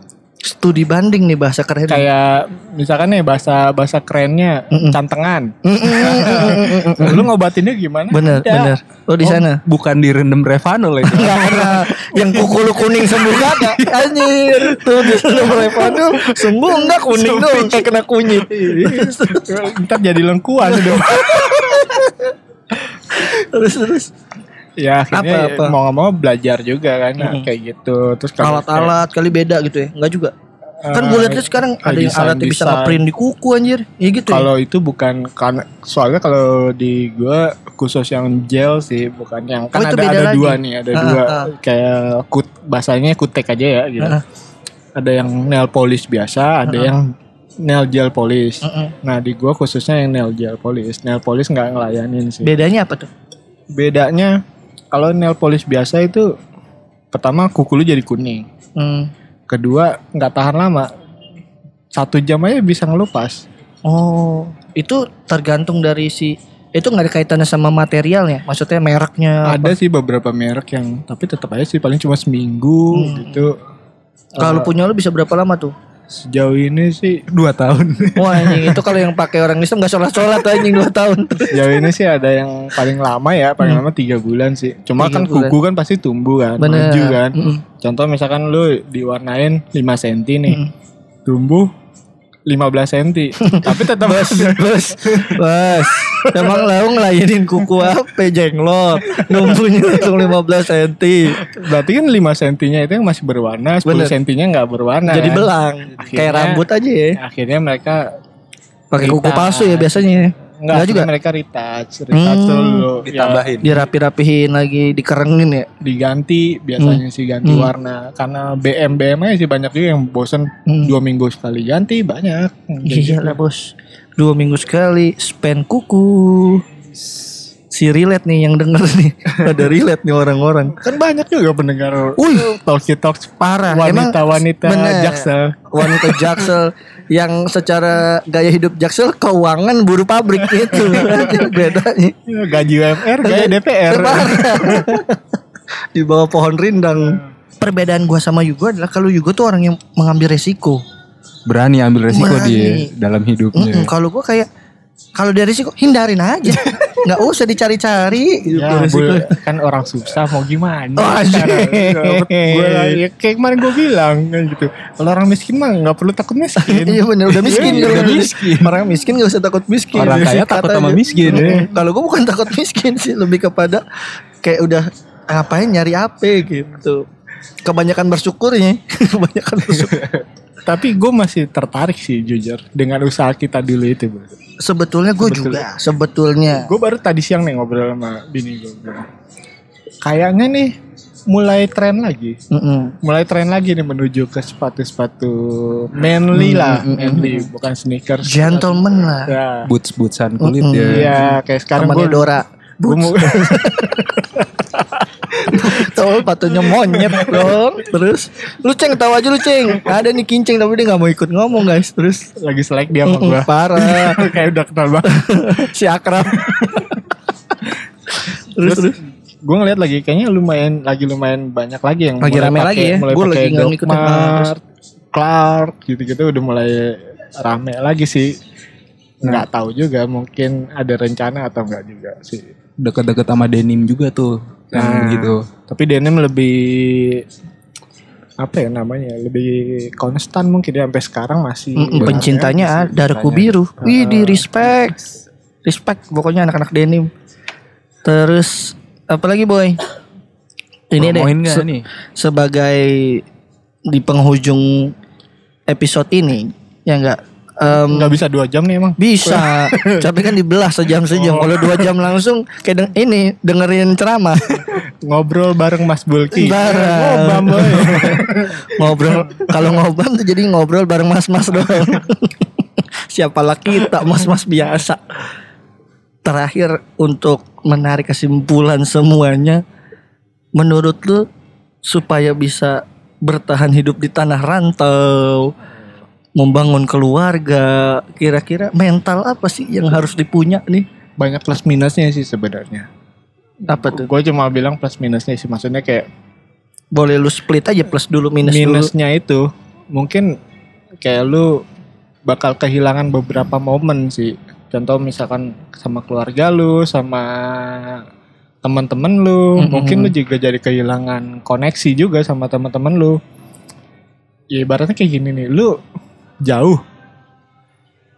studi banding nih bahasa keren kayak misalkan nih bahasa bahasa kerennya cantengan. Mm, mm, mm, mm, mm. Lu ngobatinnya gimana? bener Ada. bener oh di sana Bukan direndam Revanol itu. [LAUGHS] Enggak pernah yang kuku lu kuning sembuh kagak anjir tuh di sana mereka tuh sembuh enggak kuning dong kayak kena kunyit Ntar jadi lengkuan dong. [LAUGHS] terus terus ya akhirnya Apa-apa? mau nggak mau belajar juga kan Mm-mm. kayak gitu. Terus alat-alat kali beda gitu ya enggak juga kan gue lihat sekarang ada yang desain- alatnya bisa ngeprint di kuku anjir ya gitu ya Kalau itu bukan karena soalnya kalau di gua khusus yang gel sih bukan yang kan Oh, ada ada lagi. dua nih ada Ah, dua ah. kayak kut bahasanya kutek aja ya gitu. Ah. Ada yang nail polish biasa, ada yang nail gel polish. Mm-mm. Nah di gua khususnya yang nail gel polish. Nail polish nggak ngelayanin sih. bedanya apa tuh Bedanya kalau nail polish biasa itu pertama kuku lu jadi kuning. Hmm. Kedua nggak tahan lama. Satu jam aja bisa ngelupas. Oh, itu tergantung dari si itu nggak ada kaitannya sama materialnya, maksudnya mereknya. Ada sih beberapa merek yang tapi tetap aja sih paling cuma seminggu Hmm. gitu. Kalau punya lu bisa berapa lama tuh? Sejauh ini sih Dua tahun. [LAUGHS] Wah anjing itu kalau yang pakai orang Islam nggak sholat sholat anjing 2 tahun. sejauh ini sih ada yang paling lama ya paling lama tiga bulan sih. Cuma Hmm. Tiga kan bulan. kuku kan pasti tumbuh kan, Bener. maju kan. Mm-mm. Contoh misalkan lu diwarnain 5 cm nih, Mm. tumbuh 15 cm. [LAUGHS] tapi tetap Bos, bos, bos. Emang lau ngelayanin kuku apa jenglot Numpunya langsung 15 cm berarti kan 5 cm-nya itu yang masih berwarna, 10 Bener. cm-nya nggak berwarna. Jadi kan. belang Akhirnya- Kayak rambut aja ya Akhirnya mereka Pakai kuku palsu ya biasanya Enggak, juga? mereka retouch, retouch Hmm. dulu. Ya, Ditambahin. Dirapi-rapihin lagi Dikerengin ya diganti biasanya sih ganti Hmm. warna karena BM BM aja sih banyak juga yang bosen Hmm. dua minggu sekali ganti banyak Iya lah bos Dua minggu sekali Spend kuku Si relate nih yang denger nih [LAUGHS] Ada relate nih orang-orang kan banyak juga pendengar Wih. talkie talks Parah Emang wanita wanita jaksel Wanita jaksel [LAUGHS] Yang secara gaya hidup jaksel Keuangan buruh pabrik [LAUGHS] gitu. Bedanya. Ya, gaji UMR gaya DPR Di bawah pohon rindang. Perbedaan gua sama Yugo adalah Kalau Yugo tuh orang yang mengambil resiko. Berani ambil resiko Berani. dia dalam hidupnya. Mm-mm, Kalau gua kayak kalau dari resiko hindarin aja, [LAUGHS] nggak usah dicari-cari. gitu ya kan orang susah mau gimana Oh, gue ya, kayak kemarin gue bilang kan gitu kalau orang miskin mah nggak perlu takut miskin [LAUGHS] Iya bener udah miskin Iya, udah miskin. [LAUGHS] Orang miskin gak usah takut miskin. Orang kaya takut sama miskin. Mm, Kalau gue bukan takut miskin sih, lebih kepada kayak udah ngapain nyari apa gitu. Kebanyakan bersyukurnya, kebanyakan bersyukur. Tapi gue masih tertarik sih jujur dengan usaha kita dulu itu bro. Sebetulnya gue juga, sebetulnya. gue baru tadi siang nih ngobrol sama bini gue kayaknya nih mulai tren lagi. Mm-mm. Mulai tren lagi nih menuju ke sepatu-sepatu manly lah, Mm, mm, mm, manly bukan sneakers. Gentleman lah. Ya. boots bootsan kulit Mm-mm. ya. Iya, kayak sekarang gue Dora. Gue mau [LAUGHS] Tahu patunya monyet dong. Terus lu ceng tahu aja lu ceng. Ada nih kinceng tapi dia nggak mau ikut ngomong guys. Terus lagi selek dia sama gue. parah. [LAUGHS] kayak udah kenal banget. [LAUGHS] si akrab. terus terus. gue ngeliat lagi kayaknya lumayan lagi lumayan banyak lagi yang Lagi mulai rame pakai- lagi ya. mulai Gua pakai lagi nggak ngikutin. Clark gitu-gitu udah mulai rame lagi sih nggak tahu juga mungkin ada rencana atau enggak juga sih Deket-deket sama denim juga tuh. Nah. begitu. tapi denim lebih apa ya namanya lebih konstan mungkin ya sampai sekarang masih banyak pencintanya sih. ada Darku biru. Wih di respect. Respect pokoknya anak-anak denim. Terus apalagi boy? Ini deh se- nih? sebagai di penghujung episode ini ya enggak Em, nggak bisa dua jam nih emang. Bisa. [LAUGHS] Tapi kan dibelah sejam sejam. Kalau dua jam langsung kayak deng- ini dengerin ceramah. Ngobrol bareng Mas Bulki Bareng. ngobam boy. [LAUGHS] Ngobrol kalau ngobam tuh jadi ngobrol bareng mas-mas doang. [LAUGHS] Siapalah kita mas-mas biasa. Terakhir untuk menarik kesimpulan semuanya menurut lu supaya bisa bertahan hidup di tanah rantau membangun keluarga kira-kira mental apa sih yang harus dipunya nih? Banyak plus minusnya sih sebenarnya. Apa tuh? Gue cuma bilang plus minusnya sih maksudnya kayak boleh lu split aja plus dulu minus, dulu. minusnya itu mungkin kayak lu bakal kehilangan beberapa momen sih. Contoh misalkan sama keluarga lu sama teman-teman lu Mm-mm. mungkin lu juga jadi kehilangan koneksi juga sama teman-teman lu. Ya ibaratnya kayak gini nih lu jauh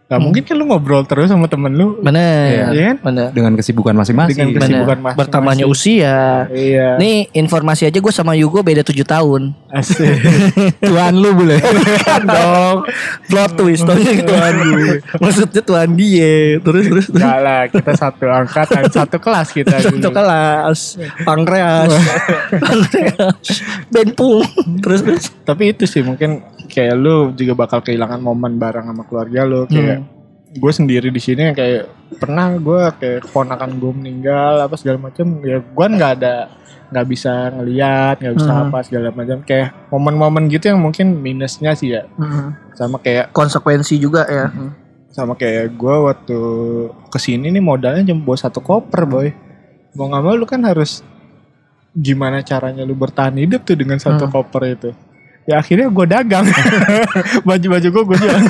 Gak Hmm. mungkin kan lu ngobrol terus sama temen lu bener Iya kan? bener Dengan kesibukan masing-masing. Dengan kesibukan masing-masing. bertambahnya usia Iya Nih informasi aja gue sama Yugo beda 7 tahun Asik. [LAUGHS] Tuan lu boleh. [LAUGHS] Dong. Plot twist Taunya tuan gue Maksudnya tuan dia. Terus terus. Terus Enggak lah kita satu angkatan [LAUGHS] Satu kelas kita Satu dulu. kelas. Pankreas. Pankreas. Benpung Terus terus. Tapi itu sih mungkin Kayak lu juga bakal kehilangan momen bareng sama keluarga lu. Kayak Hmm. gue sendiri di sini kayak pernah gue kayak keponakan gue meninggal apa segala macam ya gue nggak ada nggak bisa ngeliat nggak bisa Hmm. apa segala macam. Kayak momen-momen gitu yang mungkin minusnya sih ya. Sama kayak Konsekuensi juga ya. Sama kayak gue waktu ke sini nih modalnya cuma bawa satu koper boy. Mau nggak mau lu kan harus gimana caranya lu bertahan hidup tuh dengan satu Hmm. koper itu. Ya akhirnya gue dagang. [LAUGHS] Baju-baju gue gue jual [LAUGHS]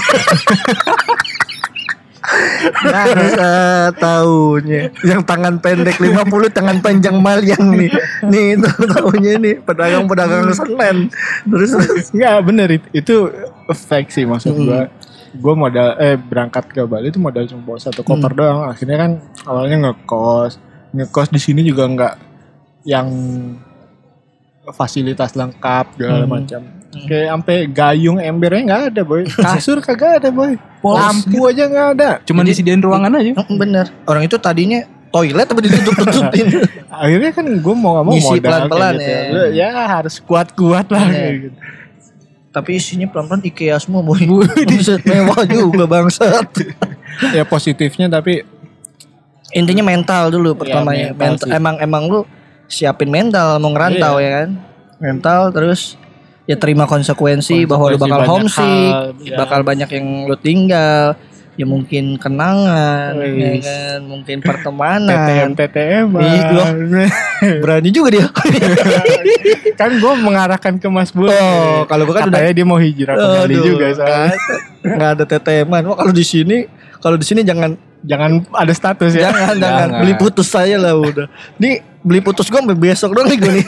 Bisa tahunya Yang tangan pendek 50 Tangan panjang Maliang nih. Nih itu tahunya nih Pedagang-pedagang Senen. Terus terus. Nggak bener itu, itu fake sih maksud Hmm. gue gue modal eh berangkat ke Bali itu modal cuma bawa satu koper Hmm. doang. Akhirnya kan awalnya ngekos. Ngekos di sini juga nggak yang fasilitas lengkap segala Hmm. macam. Kayak sampai gayung embernya nggak ada boy. [LAUGHS] Kasur kagak ada boy lampu aja nggak ada Cuman disediain ruangan aja. Bener Orang itu tadinya Toilet tapi ditutup-tutupin [LAUGHS] akhirnya kan gue mau nggak mau Ngisi modal pelan-pelan gitu. ya. Ya harus kuat-kuat lah Iya. kayak gitu. Tapi isinya pelan-pelan Ikea semua boy [LAUGHS] Buset mewah juga bangsat ya positifnya tapi Intinya mental dulu pertamanya mental Mental- sih. Emang emang lu siapin mental mau ngerantau ya kan Mental terus ya terima konsekuensi, bahwa lu Konsekuensi bakal homesick, hal, ya. bakal banyak yang lu tinggal, ya mungkin kenangan, ya Wih. kan, mungkin TTM [LAUGHS] pertemanan. TTM loh. [LAUGHS] Berani juga dia. [LAUGHS] kan gue mengarahkan ke Mas Bul. Oh, kalau gua kan Katanya dia mau hijrah ke Bali Aduh, juga soalnya. nggak ada teteman. Wah kalau di sini, kalau di sini jangan Jangan ada status ya. jangan, jangan Jangan. beli putus saya lah udah. Nih beli putus gue besok dong nih gue nih.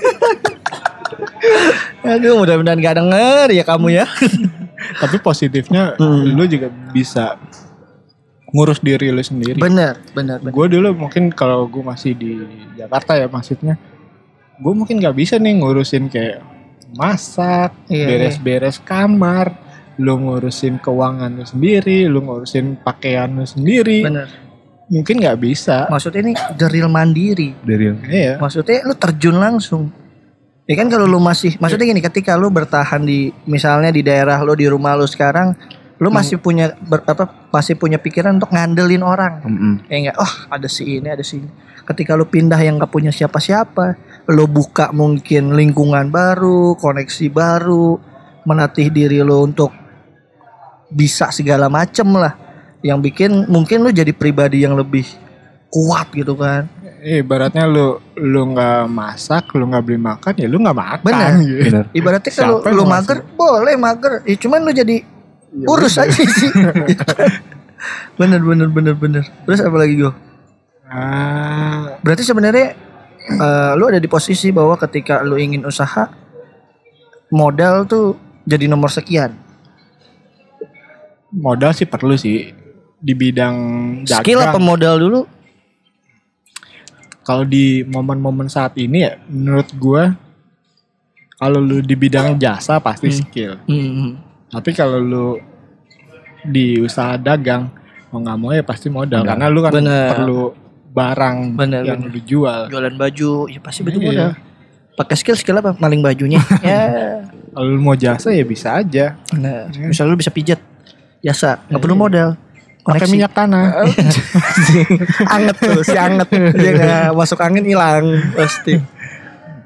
Aduh mudah-mudahan gak denger ya kamu ya. [LAUGHS] Tapi positifnya Hmm. lu juga bisa ngurus diri lu sendiri. bener, bener, bener. Gue dulu mungkin kalau gue masih di Jakarta ya maksudnya, gue mungkin nggak bisa nih ngurusin kayak masak, Iya, beres-beres kamar, lu ngurusin keuangan lu sendiri, lu ngurusin pakaian lu sendiri, Bener. mungkin nggak bisa. Maksudnya ini real mandiri. Dari Iya. Maksudnya lu terjun langsung. Ya kan kalau lu masih maksudnya gini ketika lu bertahan di misalnya di daerah lu di rumah lu sekarang lu masih punya ber- apa masih punya pikiran untuk ngandelin orang. Mm-mm. Ya enggak, oh ada si ini, ada si ini. Ketika lu pindah yang gak punya siapa-siapa, lu buka mungkin lingkungan baru, koneksi baru, melatih diri lu untuk bisa segala macem lah. Yang bikin mungkin lu jadi pribadi yang lebih kuat gitu kan. Eh, ibaratnya lu lu nggak masak, lu nggak beli makan, ya lu nggak makan. Bener. gitu. Bener. Ibaratnya kalau lu mager, boleh mager. Ya cuman lu jadi urus aja sih. [LAUGHS] bener bener bener bener. Terus apa lagi gue? Ah, Berarti sebenarnya eh, lu ada di posisi bahwa ketika lu ingin usaha modal tuh jadi nomor sekian. modal sih perlu sih di bidang dagang. Skill apa modal dulu? Kalau di momen-momen saat ini ya, menurut gua kalau lu di bidang jasa pasti skill. Hmm. Tapi kalau lu di usaha dagang mau nggak mau ya pasti modal Modal. karena lu kan Bener. perlu barang Bener, yang bener. lu jual. Jualan baju, ya pasti butuh Iya. modal. Pakai skill skill apa? Maling bajunya. [LAUGHS] ya. Kalau lu mau jasa ya bisa aja. Nah, misalnya lu bisa pijat, jasa, nggak perlu modal. Pakai minyak tanah. [LAUGHS] anget tuh, si anget. Dia nggak masuk angin hilang pasti.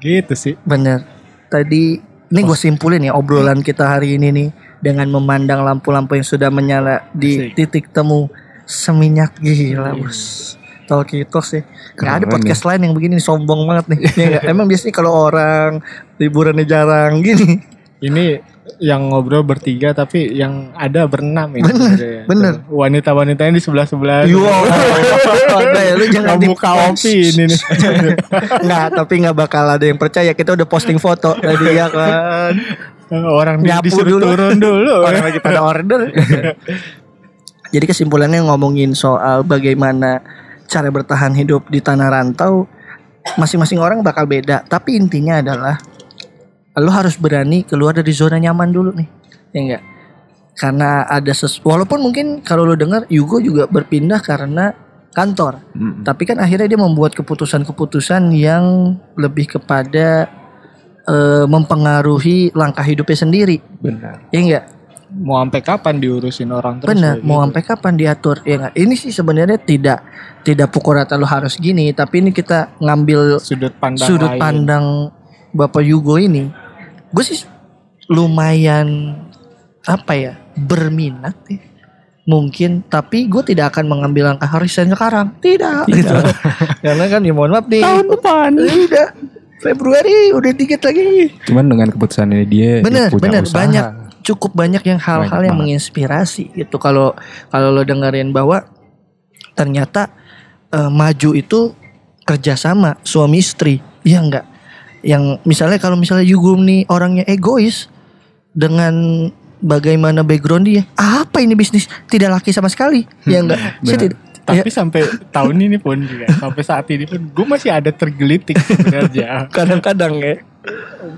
gitu sih. Bener. Tadi ini gue simpulin ya obrolan kita hari ini nih dengan memandang lampu-lampu yang sudah menyala di Asik. titik temu seminyak gila bos. Talkie Talks ya. Gak ada podcast lain yang begini sombong banget nih. [LAUGHS] Ya nggak? Emang biasanya kalau orang liburannya jarang gini. Ini yang ngobrol bertiga tapi yang ada berenam ini. Bener, sebenarnya. bener. Wanita-wanitanya di sebelah-sebelah. Ada ya, lu jangan buka opi ini nih. [LAUGHS] Nggak, tapi nggak bakal ada yang percaya. Kita udah posting foto tadi ya kan. Orang Nyapu disuruh dulu. turun dulu. [LAUGHS] Orang lagi pada order. [LAUGHS] Jadi kesimpulannya ngomongin soal bagaimana cara bertahan hidup di tanah rantau, masing-masing orang bakal beda. Tapi intinya adalah lo harus berani keluar dari zona nyaman dulu nih, ya enggak? Karena ada ses, walaupun mungkin kalau lo dengar Yugo juga berpindah karena kantor, Mm. tapi kan akhirnya dia membuat keputusan-keputusan yang lebih kepada eh, mempengaruhi langkah hidupnya sendiri, Benar. ya enggak? Mau sampai kapan diurusin orang terus? Benar, mau gitu. sampai kapan diatur? Ya nggak? Ini sih sebenarnya tidak tidak pukul rata lo harus gini, tapi ini kita ngambil sudut pandang sudut lain. pandang Bapak Yugo ini. Gue sih lumayan apa ya berminat ya. Mungkin, tapi gue tidak akan mengambil langkah resign sekarang. Tidak, gitu. [LAUGHS] Karena kan ya mohon maaf nih. Tahun depan. Udah Februari udah dikit lagi. Cuman dengan keputusan ini dia, dia Bener, punya bener usaha. banyak cukup banyak yang hal-hal yang banget. menginspirasi gitu. Kalau kalau lo dengerin bahwa ternyata eh, maju itu kerjasama suami istri, ya enggak? Yang misalnya kalau misalnya Yugum nih orangnya egois dengan bagaimana background dia, apa ini bisnis tidak laki sama sekali, ya enggak? Saya tidak. ya, Tapi sampai tahun ini pun juga, [LAUGHS] sampai saat ini pun gue masih ada tergelitik sebenarnya. [LAUGHS] kadang-kadang ya.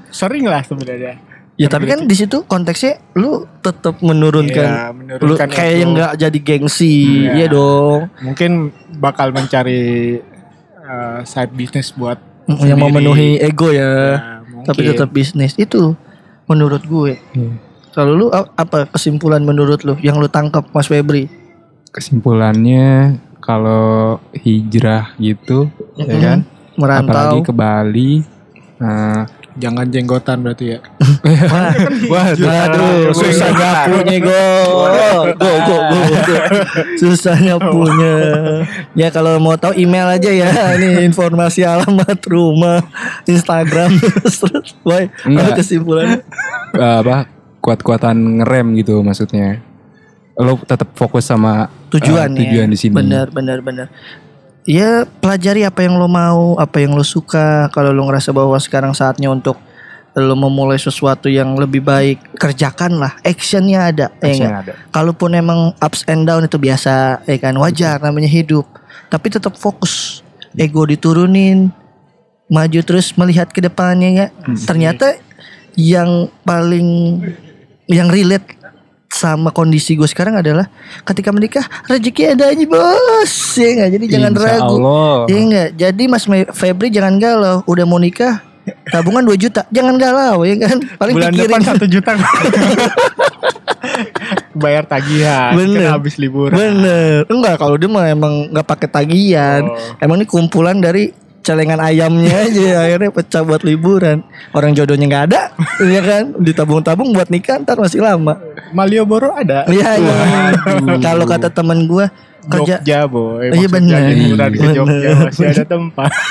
Sering lah sebenarnya. Ya tapi kan di situ konteksnya lu tetap menurunkan lu menurunkan kayak ego. yang nggak jadi gengsi, Iya. iya dong. Mungkin bakal mencari uh, side business buat yang sendiri. memenuhi ego ya, Ya, tapi tetap bisnis itu menurut gue. Iya. Kalau lu apa kesimpulan menurut lu yang lu tangkap Mas Febri? Kesimpulannya kalau hijrah gitu, ya Mm-mm. kan? Merantau. Apalagi ke Bali. Nah, jangan jenggotan berarti ya. Wah, [LAUGHS] Waduh, susah nyapunya go. Go, go, go, go. Susah nyapunya. Ya kalau mau tahu email aja ya. Ini informasi alamat rumah, Instagram [LAUGHS] terus. Apa Enggak. kesimpulannya? eh, apa kuat-kuatan ngerem gitu maksudnya. Lo tetap fokus sama Tujuan eh, tujuan ya. di sini. Benar, benar, benar. Ya pelajari apa yang lo mau, apa yang lo suka. Kalau lo ngerasa bahwa sekarang saatnya untuk lo memulai sesuatu yang lebih baik, kerjakanlah. Actionnya ada, ya Action nggak? ada. Kalaupun emang ups and down itu biasa, ya kan wajar namanya hidup. Tapi tetap fokus, ego diturunin, maju terus melihat ke depannya ya. Ternyata yang paling yang relate sama kondisi gue sekarang adalah ketika menikah rezeki ada aja bos ya nggak jadi jangan Insya ragu Allah. ya nggak jadi Mas Febri jangan galau udah mau nikah tabungan 2 juta jangan galau ya kan paling Bulan pikirin depan satu juta. [LAUGHS] Bayar tagihan. Bener. Kan habis liburan. bener enggak kalau dia mah emang nggak pakai tagihan Oh. emang ini kumpulan dari celengan ayamnya aja [LAUGHS] akhirnya pecah buat liburan orang jodohnya nggak ada ya kan ditabung-tabung buat nikah ntar masih lama Malioboro ada. Iya iya. Kalau kata teman gua kerja Jogja boy. Iya, liburan ke. Jogja masih ada tempat. [LAUGHS]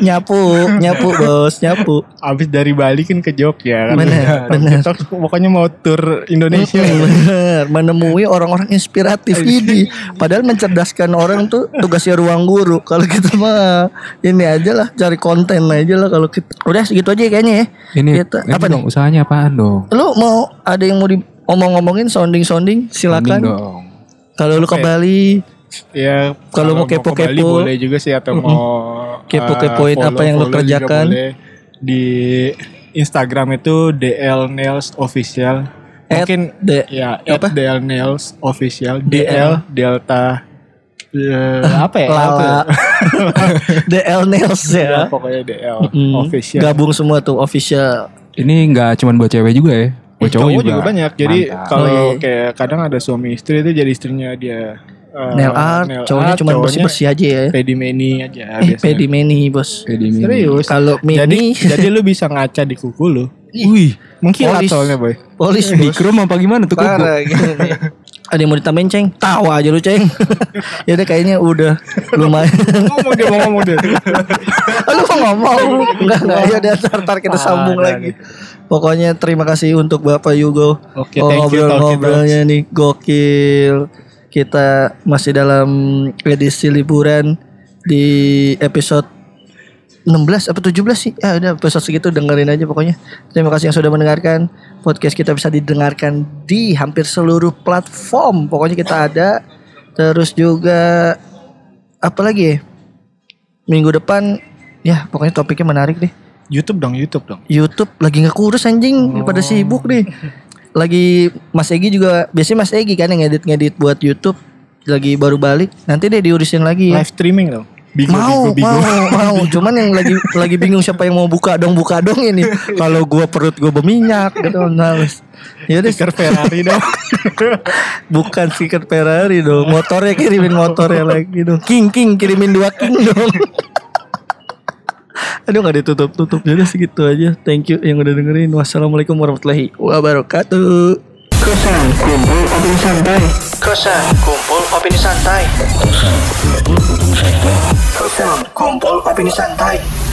nyapu, nyapu bos, nyapu. Abis dari Bali kan ke Jogja kan. Bener, Talk bener. Pokoknya mau tur Indonesia. Bener, menemui orang-orang inspiratif ini. Padahal mencerdaskan orang tuh tugasnya ruang guru. Kalau kita mah ini aja lah, cari konten aja lah kalau kita. Udah segitu aja kayaknya ya. Ini, Kita- ini apa dong, nih? usahanya apaan dong? Lu mau ada yang mau di omong-omongin sounding-sounding silakan. Kalau lu ke. Bali Ya Kalau mau ke kepo-kepo. Boleh juga sih atau mau Kepo-kepoin eh, apa yang lo juga kerjakan. Di Instagram itu DL Nails Official. At Mungkin the- ya apa? at DL Nails Official. DL. DL Delta eh, [LAUGHS] apa ya? Lala. DL Nails Ya, [LAUGHS] ya. pokoknya DL Hmm, Official. Gabung semua tuh official. Ini nggak cuma buat cewek juga ya? Buat Eh, cowok juga. banyak. Jadi Mantap. Oh, kalau iya. kayak kadang ada suami istri itu jadi istrinya dia eh, nail art, nail cowoknya art, cuma bersih-bersih aja ya. Pedimeni aja Eh, biasanya. pedi meni bos. Pedi mini. Serius. Kalau Jadi mini jadi lu bisa ngaca di kuku lu. Wih, Mengkilat Polis. soalnya boy. polis di krum apa gimana tuh kuku? Parah. Ada yang mau ditambahin ceng? Tawa aja lu ceng. [LAUGHS] ya udah kayaknya udah lumayan. ngomong dia mau ngomong dia. [LAUGHS] lu mau ngomong? Enggak enggak. Ya udah ntar, ntar kita sambung lagi. Pokoknya terima kasih untuk Bapak Yugo. Oke, Oh, thank you, ngobrol-ngobrolnya nih gokil. Kita masih dalam edisi liburan di episode 16 apa 17 sih? Ya udah episode segitu dengerin aja pokoknya. Terima kasih yang sudah mendengarkan. Podcast kita bisa didengarkan di hampir seluruh platform. Pokoknya kita ada. Terus juga apa lagi ya? Minggu depan ya pokoknya topiknya menarik deh. YouTube dong, YouTube dong. YouTube lagi nggak kurus anjing pada sibuk nih [LAUGHS] lagi Mas Egi juga biasanya Mas Egi kan yang ngedit ngedit buat YouTube lagi baru balik. Nanti deh diurusin lagi ya. Live streaming dong. Bigo, mau bigo, bigo. mau mau. [LAUGHS] Cuman yang lagi lagi bingung siapa yang mau buka dong buka dong ini. Kalau gua perut gua berminyak gitu. Males ya udah. Stiker Ferrari dong. [LAUGHS] bukan stiker Ferrari dong. Motornya kirimin motornya lagi dong. King king kirimin dua king dong Aduh gak ditutup tutup jadi segitu aja. Thank you yang udah dengerin. Wassalamualaikum warahmatullahi wabarakatuh. Kosan kumpul opini santai. Kosan kumpul opini santai. Kosan kumpul opini santai